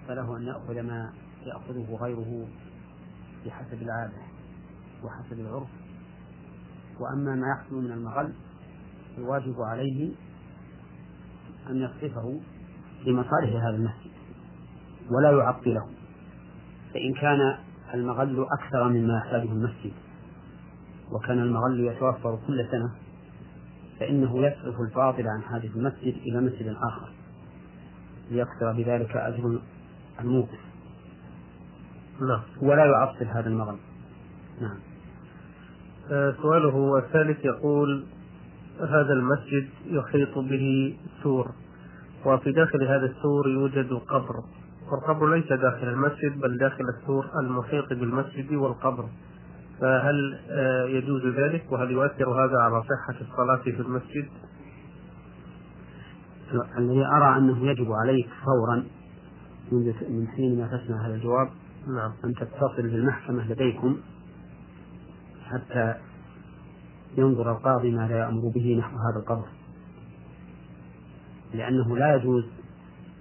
فله أن يأخذ ما يأخذه غيره بحسب العادة وحسب العرف. وأما ما يحصل من المغل الواجب عليه أن يصرفه لمصالح هذا المسجد ولا يعطله. فإن كان المغل أكثر مما يحتاجه المسجد وكان المغل يتوفر كل سنة فإنه يصرف الفاضل عن حاجة المسجد إلى مسجد آخر ليكثر بذلك أجر الموقف. نعم. ولا يعطل هذا المغل. نعم. سؤاله الثالث يقول هذا المسجد يحيط به سور وفي داخل هذا السور يوجد قبر. والقبر ليس داخل المسجد بل داخل السور المحيط بالمسجد والقبر. فهل آه، يجوز ذلك؟ وهل يؤثر هذا على صحة الصلاة في المسجد؟ الذي أرى أنه يجب عليك فورا من حين ما تسمع هذا الجواب نعم. أن تتصل بالمحكمة لديكم. حتى ينظر القاضي ماذا يأمر به نحو هذا القبر. لأنه لا يجوز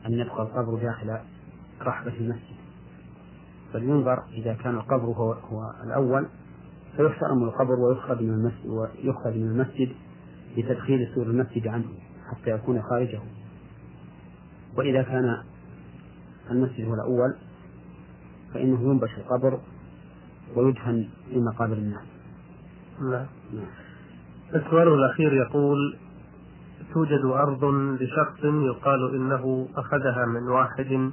أن يبقى القبر داخل رحبة المسجد. بل ينظر إذا كان القبر هو, هو الأول فيحترم القبر ويخرج من المسجد ويخرج من المسجد لتدخيل سور المسجد عنه حتى يكون خارجه. وإذا كان المسجد هو الأول فإنه ينبش القبر ويدفن في مقابر الناس. نعم. السؤال الأخير يقول توجد أرض لشخص يقال إنه أخذها من واحد.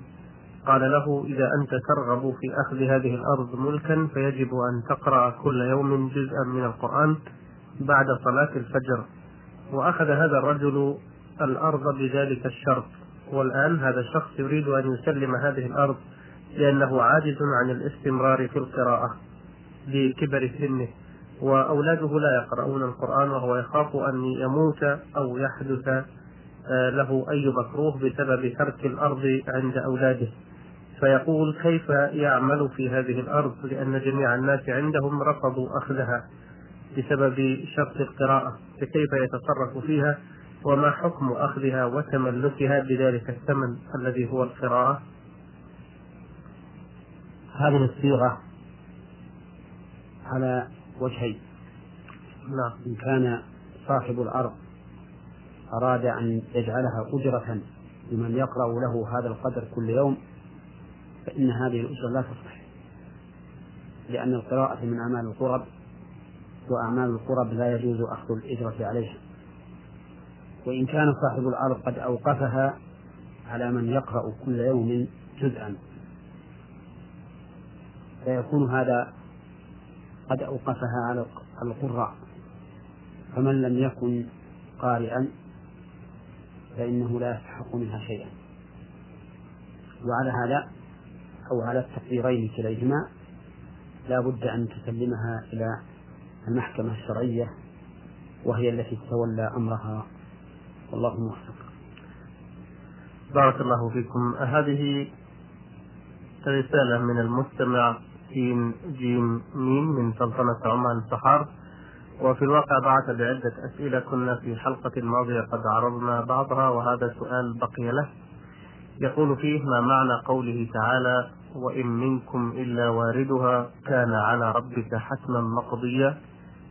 قال له إذا أنت ترغب في أخذ هذه الأرض ملكا فيجب أن تقرأ كل يوم جزءا من القرآن بعد صلاة الفجر. وأخذ هذا الرجل الأرض بذلك الشرط. والآن هذا الشخص يريد أن يسلم هذه الأرض لأنه عاجز عن الاستمرار في القراءة لكبر سنه. وأولاده لا يقرؤون القرآن وهو يخاف أن يموت أو يحدث آه، له أي مكروه بسبب ترك الأرض عند أولاده. فيقول كيف يعمل في هذه الأرض؟ لأن جميع الناس عندهم رفضوا أخذها بسبب شرط القراءة. فكيف يتصرف فيها؟ وما حكم أخذها وتملكها بذلك الثمن الذي هو القراءة؟ هذه الصيغة على وجهين. نعم. إن كان صاحب الأرض أراد أن يجعلها أجرة لمن يقرأ له هذا القدر كل يوم فإن هذه الأجرة لا تصح لأن القراءة من أعمال القرب وأعمال القرب لا يجوز أخذ الأجرة عليها. وإن كان صاحب الأرض قد أوقفها على من يقرأ كل يوم جزءا فيكون هذا قد أوقفها على القراء. فمن لم يكن قارئا فإنه لا يستحق منها شيئا. وعلى هذا أو على التقديرين كليهما لا بد أن تسلمها إلى المحكمة الشرعية وهي التي تتولى أمرها. والله موفق. بارك الله فيكم. هذه رسالة من المستمع سين جيم ميم من سلطنة عمان الصحار وفي الواقع بعث بعدة أسئلة كنا في الحلقة الماضية قد عرضنا بعضها وهذا سؤال بقي له. يقول فيه ما معنى قوله تعالى وإن منكم إلا واردها كان على ربك حتما مقضيا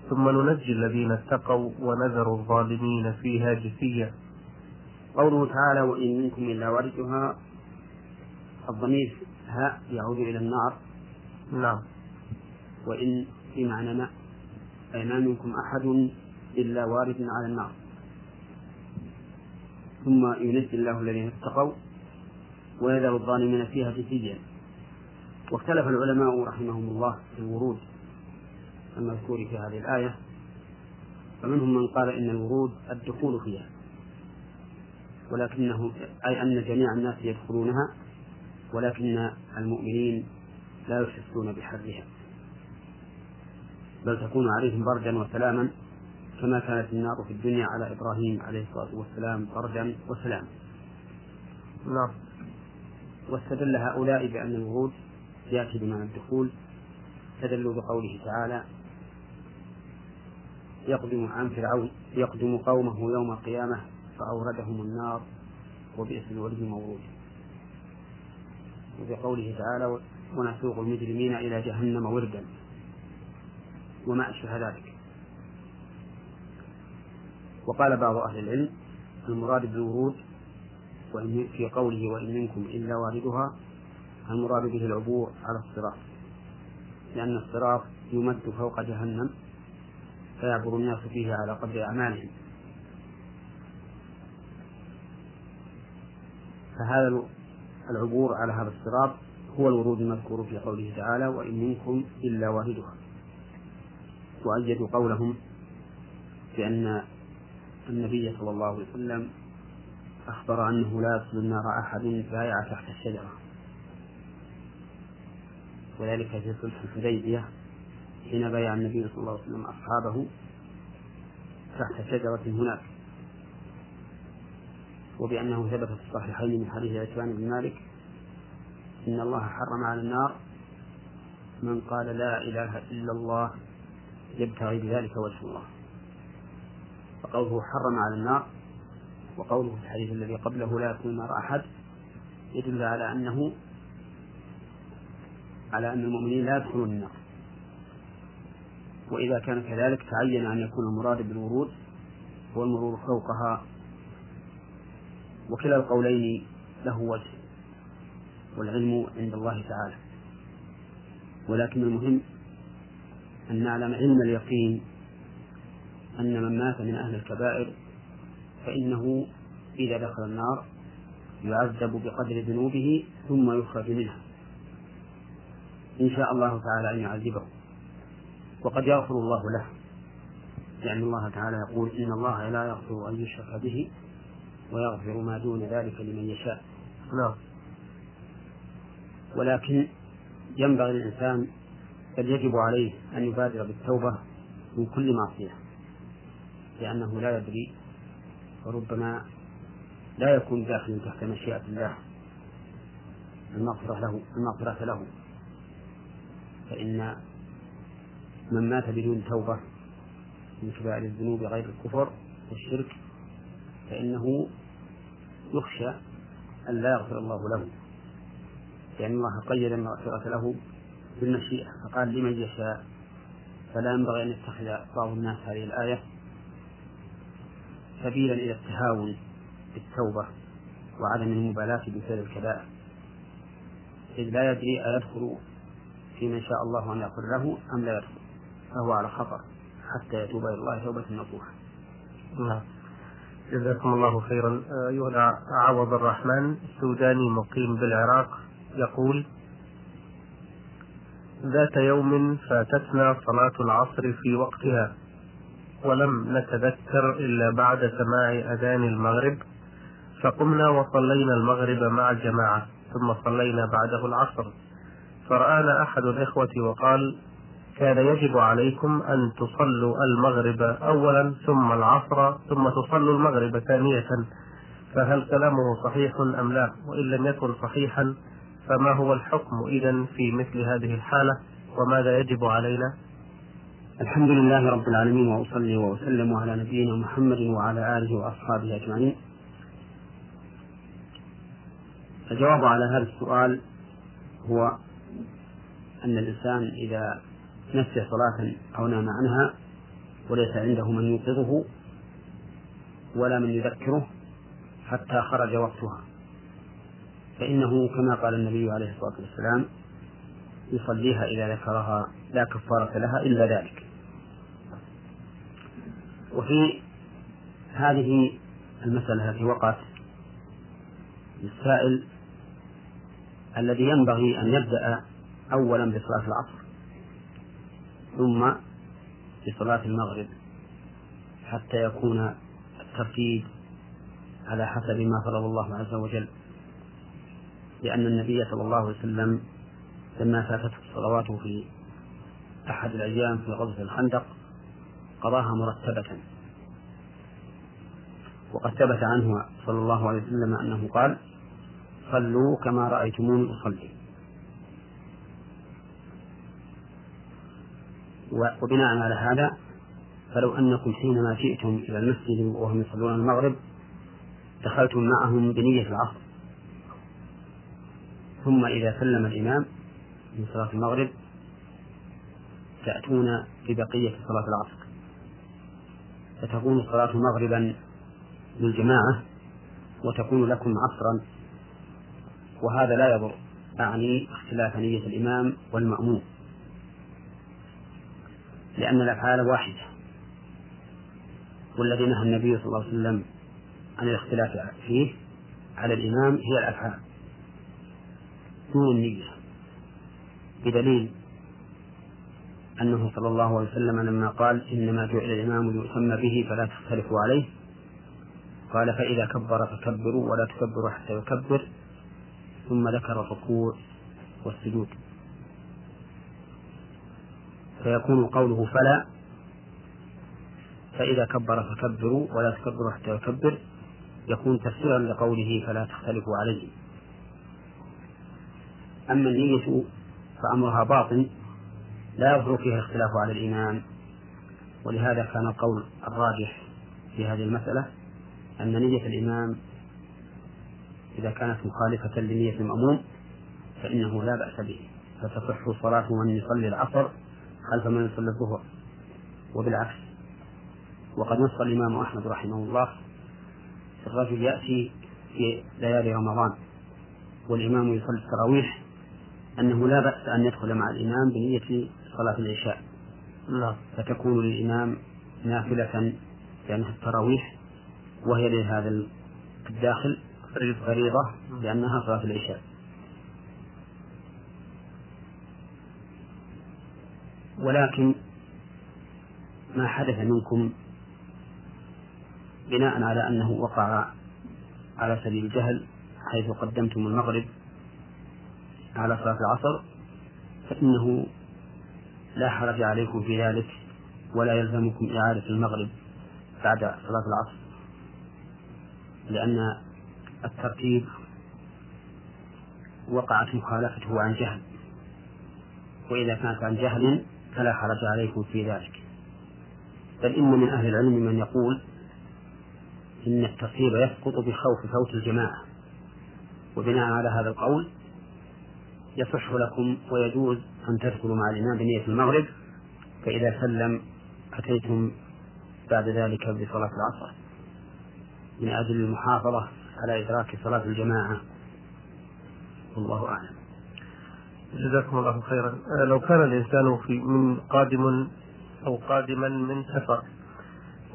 ثم ننجي الذين اتقوا ونذر الظالمين فيها جثيا قوله تعالى وإن منكم إلا واردها الضمير ها يعود إلى النار. نعم. وإن في معنى ما أي ما منكم أحد إلا وارد على النار. ثم ينجي الله الذين اتقوا ويذر الظالمين فيها جثيا. واختلف العلماء رحمهم الله في الورود المذكور في هذه الآية. فمنهم من قال إن الورود الدخول فيها. ولكنه أي أن جميع الناس يدخلونها ولكن المؤمنين لا يحسون بحرها. بل تكون عليهم بردا وسلاما كما كانت النار في الدنيا على إبراهيم عليه الصلاة والسلام بردا وسلاما. نعم. واستدل هؤلاء بأن الورود يأتي بمعنى الدخول. استدلوا بقوله تعالى يقدم عن فرعون يقدم قومه يوم القيامة فأوردهم النار وبئس الورد مورود وبقوله تعالى ونسوق المجرمين إلى جهنم وردا. وما أشبه ذلك. وقال بعض أهل العلم المراد بالورود وإن في قوله وإن منكم إلا واردها المراد به العبور على الصراط. لأن الصراط يمد فوق جهنم فيعبر الناس فيه على قدر أعمالهم. فهذا العبور على هذا الصراط هو الورود المذكور في قوله تعالى وإن منكم إلا واردها وأيدوا قولهم بأن النبي صلى الله عليه وسلم أخبر أنه لا يدخل النار أحد بايع تحت الشجرة. وذلك في صلح الحديبية حين بايع النبي صلى الله عليه وسلم أصحابه تحت شجرة هناك. وبأنه ثبت في الصحيحين من حديث عتبان بن مالك إن الله حرم على النار. من قال لا إله إلا الله يبتغي بذلك وجه الله. فقوله حرم على النار وقوله في الحديث الذي قبله لا يكون النار أحد يدل على أنه على أن المؤمنين لا يدخلون النار. وإذا كان كذلك تعين أن يكون المراد بالورود هو المرور فوقها. وكلا القولين له وجه. والعلم عند الله تعالى. ولكن المهم أن نعلم علم اليقين أن من مات من أهل الكبائر فإنه إذا دخل النار يعذب بقدر ذنوبه ثم يخرج منها. إن شاء الله تعالى أن يعذبه. وقد يغفر الله له. لأن الله تعالى يقول إن الله لا يغفر أن يشرك به ويغفر ما دون ذلك لمن يشاء. نعم. ولكن ينبغي للإنسان بل يجب عليه أن يبادر بالتوبة من كل معصية لأنه لا يدري وربما لا يكون داخلا تحت مشيئة الله المغفرة له المغفرة له. فإن من مات بدون توبة من كبائر الذنوب غير الكفر والشرك فإنه يخشى أن لا يغفر الله له. لأن الله قيد المغفرة له بالمشيئة فقال لمن يشاء فلا ينبغي أن يتخذ بعض الناس هذه الآية سبيلا إلى التهاون بالتوبة وعدم المبالاة بفعل الكبائر. إذ لا يدري أيدخل في من شاء الله أن يغفر له أم لا يدخل فهو على خطر حتى يتوب إلى الله توبة نصوحة. نعم. جزاكم الله خيرا. أيها عوض الرحمن السوداني مقيم بالعراق. يقول ذات يوم فاتتنا صلاة العصر في وقتها ولم نتذكر إلا بعد سماع أذان المغرب فقمنا وصلينا المغرب مع الجماعة ثم صلينا بعده العصر. فرآنا أحد الإخوة وقال كان يجب عليكم أن تصلوا المغرب أولا ثم العصر ثم تصلوا المغرب ثانية فهل كلامه صحيح أم لا؟ وإن لم يكن صحيحا فما هو الحكم إذا في مثل هذه الحالة وماذا يجب علينا؟ الحمد لله رب العالمين وأصلي وأسلم على نبينا محمد وعلى آله وأصحابه أجمعين. الجواب على هذا السؤال هو أن الإنسان إذا نسي صلاة أو نام عنها وليس عنده من يوقظه ولا من يذكره حتى خرج وقتها. فإنه كما قال النبي عليه الصلاة والسلام يصليها إذا ذكرها لا كفارة لها إلا ذلك. وفي هذه المسألة التي وقعت للسائل الذي ينبغي أن يبدأ أولا بصلاة العصر ثم بصلاة المغرب حتى يكون الترتيب على حسب ما فرض الله عز وجل. لأن النبي صلى الله عليه وسلم لما فاتته الصلوات في أحد الأيام في غزوة الخندق قضاها مرتبة. وقد ثبت عنه صلى الله عليه وسلم أنه قال صلوا كما رأيتموني أصلي. وبناء على هذا فلو أنكم حينما جئتم إلى المسجد وهم يصلون المغرب دخلتم معهم بنية العصر. ثم إذا سلم الإمام من صلاة المغرب تأتون ببقية صلاة العصر. فتكون الصلاة مغربا للجماعة وتكون لكم عصرا. وهذا لا يضر أعني اختلاف نية الإمام والمأموم. لأن الأفعال واحدة. والذي نهى النبي صلى الله عليه وسلم عن الاختلاف فيه على الإمام هي الأفعال. دون النية بدليل أنه صلى الله عليه وسلم لما قال إنما جعل الإمام ليؤتم به فلا تختلفوا عليه قال فإذا كبر فكبروا ولا تكبروا حتى يكبر ثم ذكر الركوع والسجود. فيكون قوله فلا فإذا كبر فكبروا ولا تكبروا حتى يكبر يكون تفسيرا لقوله فلا تختلفوا عليه. أما النية فأمرها باطن لا يظهر فيها اختلاف على الإمام ولهذا كان القول الراجح في هذه المسألة أن نية الإمام إذا كانت مخالفة لنية المأموم فإنه لا بأس به. فتصح صلاة من يصلي العصر خلف من يصلي الظهر. وبالعكس وقد نص الإمام أحمد رحمه الله الرجل يأتي في ليالي رمضان والإمام يصلي التراويح أنه لا بأس أن يدخل مع الإمام بنية صلاة العشاء. نعم فتكون للإمام نافلة لأنها التراويح وهي لهذا الداخل فريضة لأنها صلاة العشاء. ولكن ما حدث منكم بناء على أنه وقع على سبيل الجهل حيث قدمتم المغرب على صلاة العصر فإنه لا حرج عليكم في ذلك ولا يلزمكم إعادة المغرب بعد صلاة العصر لأن الترتيب وقعت مخالفته عن جهل وإذا كانت عن جهل فلا حرج عليكم في ذلك. بل إن من أهل العلم من يقول إن الترتيب يسقط بخوف فوت الجماعة وبناء على هذا القول يصح لكم ويجوز أن تدخلوا مع الإمام بنية المغرب فإذا سلم أتيتم بعد ذلك بصلاة العصر. من أجل المحافظة على إدراك صلاة الجماعة. والله أعلم. جزاكم الله خيرا. آه، لو كان الإنسان في من قادم أو قادما من سفر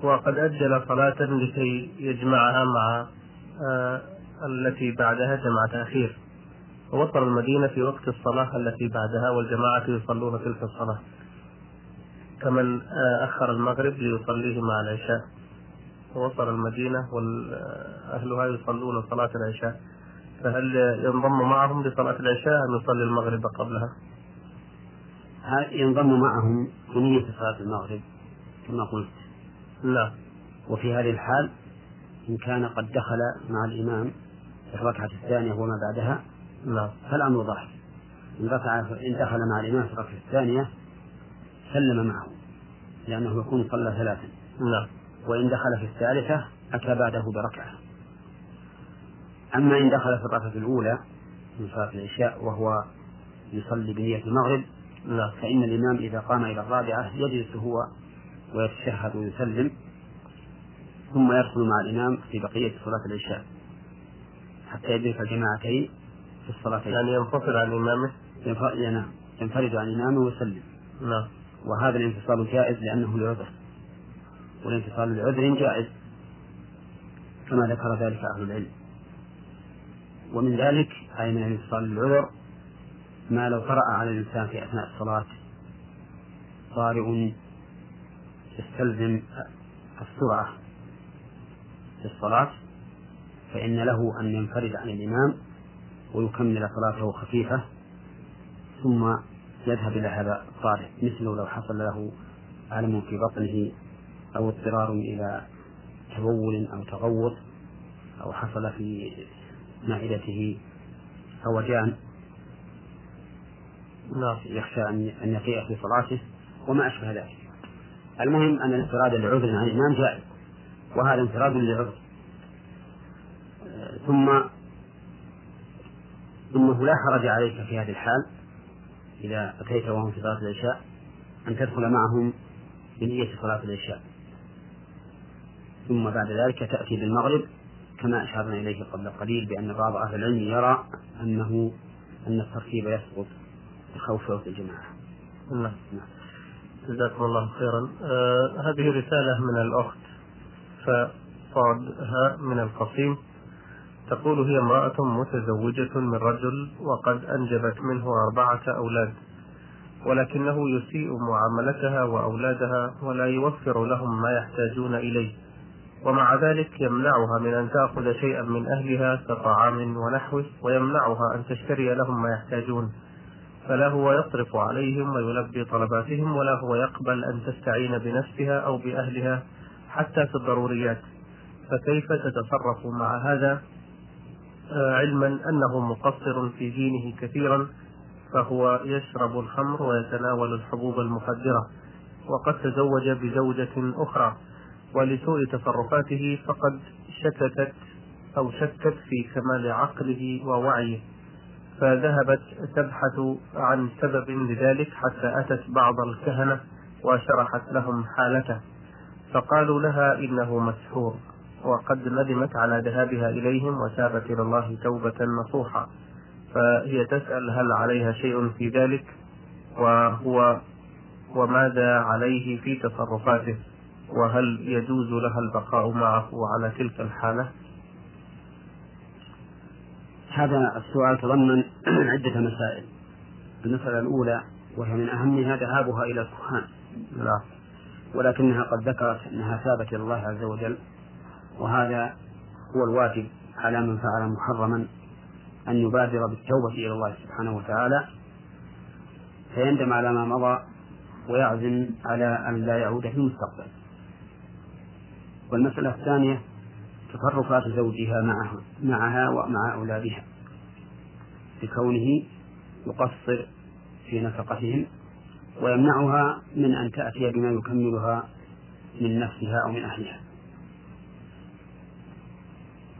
وقد أجل صلاة لكي يجمعها مع آه، التي بعدها جمع تأخير ووصل المدينة في وقت الصلاة التي بعدها والجماعة يصلون تلك الصلاة. كمن آه، أخر المغرب ليصليه مع العشاء. ووصل المدينة وأهلها يصلون صلاة العشاء. فهل ينضم معهم لصلاة العشاء أم يصلي المغرب قبلها؟ ينضم معهم بنية صلاة المغرب كما قلت؟ لا. وفي هذه الحال إن كان قد دخل مع الإمام في الركعة الثانية وما بعدها لا فالأمر ظاهر إن رفع إن دخل مع الإمام في الركعة الثانية سلم معه لأنه يكون صلى ثلاثا. لا وإن دخل في الثالثة أتى بعده بركعة. أما إن دخل في الركعة الأولى من صلاة العشاء وهو يصلي بنية المغرب لا فإن الإمام إذا قام إلى الرابعة يجلس هو ويتشهد ويسلم ثم يدخل مع الإمام في بقية صلاة العشاء حتى يدرك الجماعتين في الصلاتين يعني ينفصل عن إمامه؟ ينف- نعم ينفرد عن إمامه ويسلم. نعم. وهذا الانفصال جائز لأنه لعذر. والانفصال لعذر جائز. كما ذكر ذلك أهل العلم. ومن ذلك أي من الانفصال للعذر؟ ما لو طرأ على الإنسان في أثناء الصلاة. طارئ يستلزم السرعة في الصلاة. فإن له أن ينفرد عن الإمام ويكمل صلاته خفيفة ثم يذهب إلى هذا الطارئ مثل لو حصل له ألم في بطنه أو اضطرار إلى تبول أو تغوط أو حصل في معدته هوجان نعم. يخشى أن يقيء في صلاته وما أشبه ذلك. المهم أن الانفراد لعذر عن الإمام جائز وهذا انفراد لعذر. ثم إنه لا حرج عليك في هذه الحال إذا أتيت وهم في صلاة العشاء أن تدخل معهم بنية صلاة العشاء. ثم بعد ذلك تأتي بالمغرب كما أشرنا إليه قبل قليل بأن بعض أهل العلم يرى أنه أن الترتيب يسقط بخوف فوت الجماعة. نعم. جزاكم الله خيرا. آه هذه رسالة من الأخت فصادها من القصيم. تقول هي امرأة متزوجة من رجل وقد أنجبت منه أربعة أولاد ولكنه يسيء معاملتها وأولادها ولا يوفر لهم ما يحتاجون إليه ومع ذلك يمنعها من أن تأخذ شيئا من أهلها كطعام ونحوه ويمنعها أن تشتري لهم ما يحتاجون فلا هو يصرف عليهم ويلبي طلباتهم ولا هو يقبل أن تستعين بنفسها أو بأهلها حتى في الضروريات. فكيف تتصرف مع هذا؟ علما أنه مقصر في دينه كثيرا فهو يشرب الخمر ويتناول الحبوب المخدرة وقد تزوج بزوجة أخرى ولسوء تصرفاته فقد شككت أو شكت في كمال عقله ووعيه فذهبت تبحث عن سبب لذلك حتى أتت بعض الكهنة وشرحت لهم حالته فقالوا لها إنه مسحور. وقد ندمت على ذهابها إليهم وتابت إلى الله توبة نصوحا. فهي تسأل هل عليها شيء في ذلك؟ وهو وماذا عليه في تصرفاته؟ وهل يجوز لها البقاء معه على تلك الحالة؟ هذا السؤال تضمن عدة مسائل. المسألة الأولى وهي من أهمها ذهابها إلى الكهان. لا ولكنها قد ذكرت أنها ثابت إلى الله عز وجل. وهذا هو الواجب على من فعل محرما أن يبادر بالتوبة إلى الله سبحانه وتعالى. فيندم على ما مضى ويعزم على أن لا يعود في المستقبل. والمسألة الثانية تصرفات زوجها معها معها ومع أولادها بكونه يقصر في نفقتهم ويمنعها من أن تأتي بما يكملها من نفسها أو من أهلها.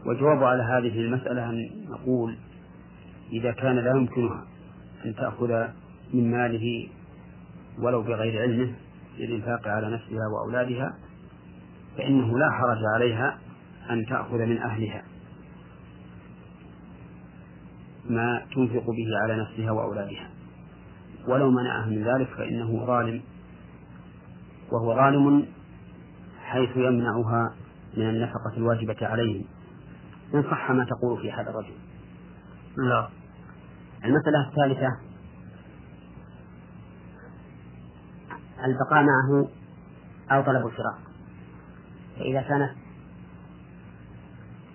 والجواب على هذه المسألة أن نقول إذا كان لا يمكنها أن تأخذ من ماله ولو بغير علمه للإنفاق على نفسها وأولادها فإنه لا حرج عليها أن تأخذ من أهلها ما تنفق به على نفسها وأولادها. ولو منعها من ذلك فإنه ظالم وهو ظالم حيث يمنعها من النفقة الواجبة عليهم. إن صح ما تقول في هذا الرجل. لا. المسألة الثالثة البقاء معه أو طلب الفراق. فإذا كانت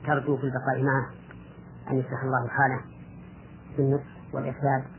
ترجو في البقاء معه أن يصلح الله حاله بالنصح والإرشاد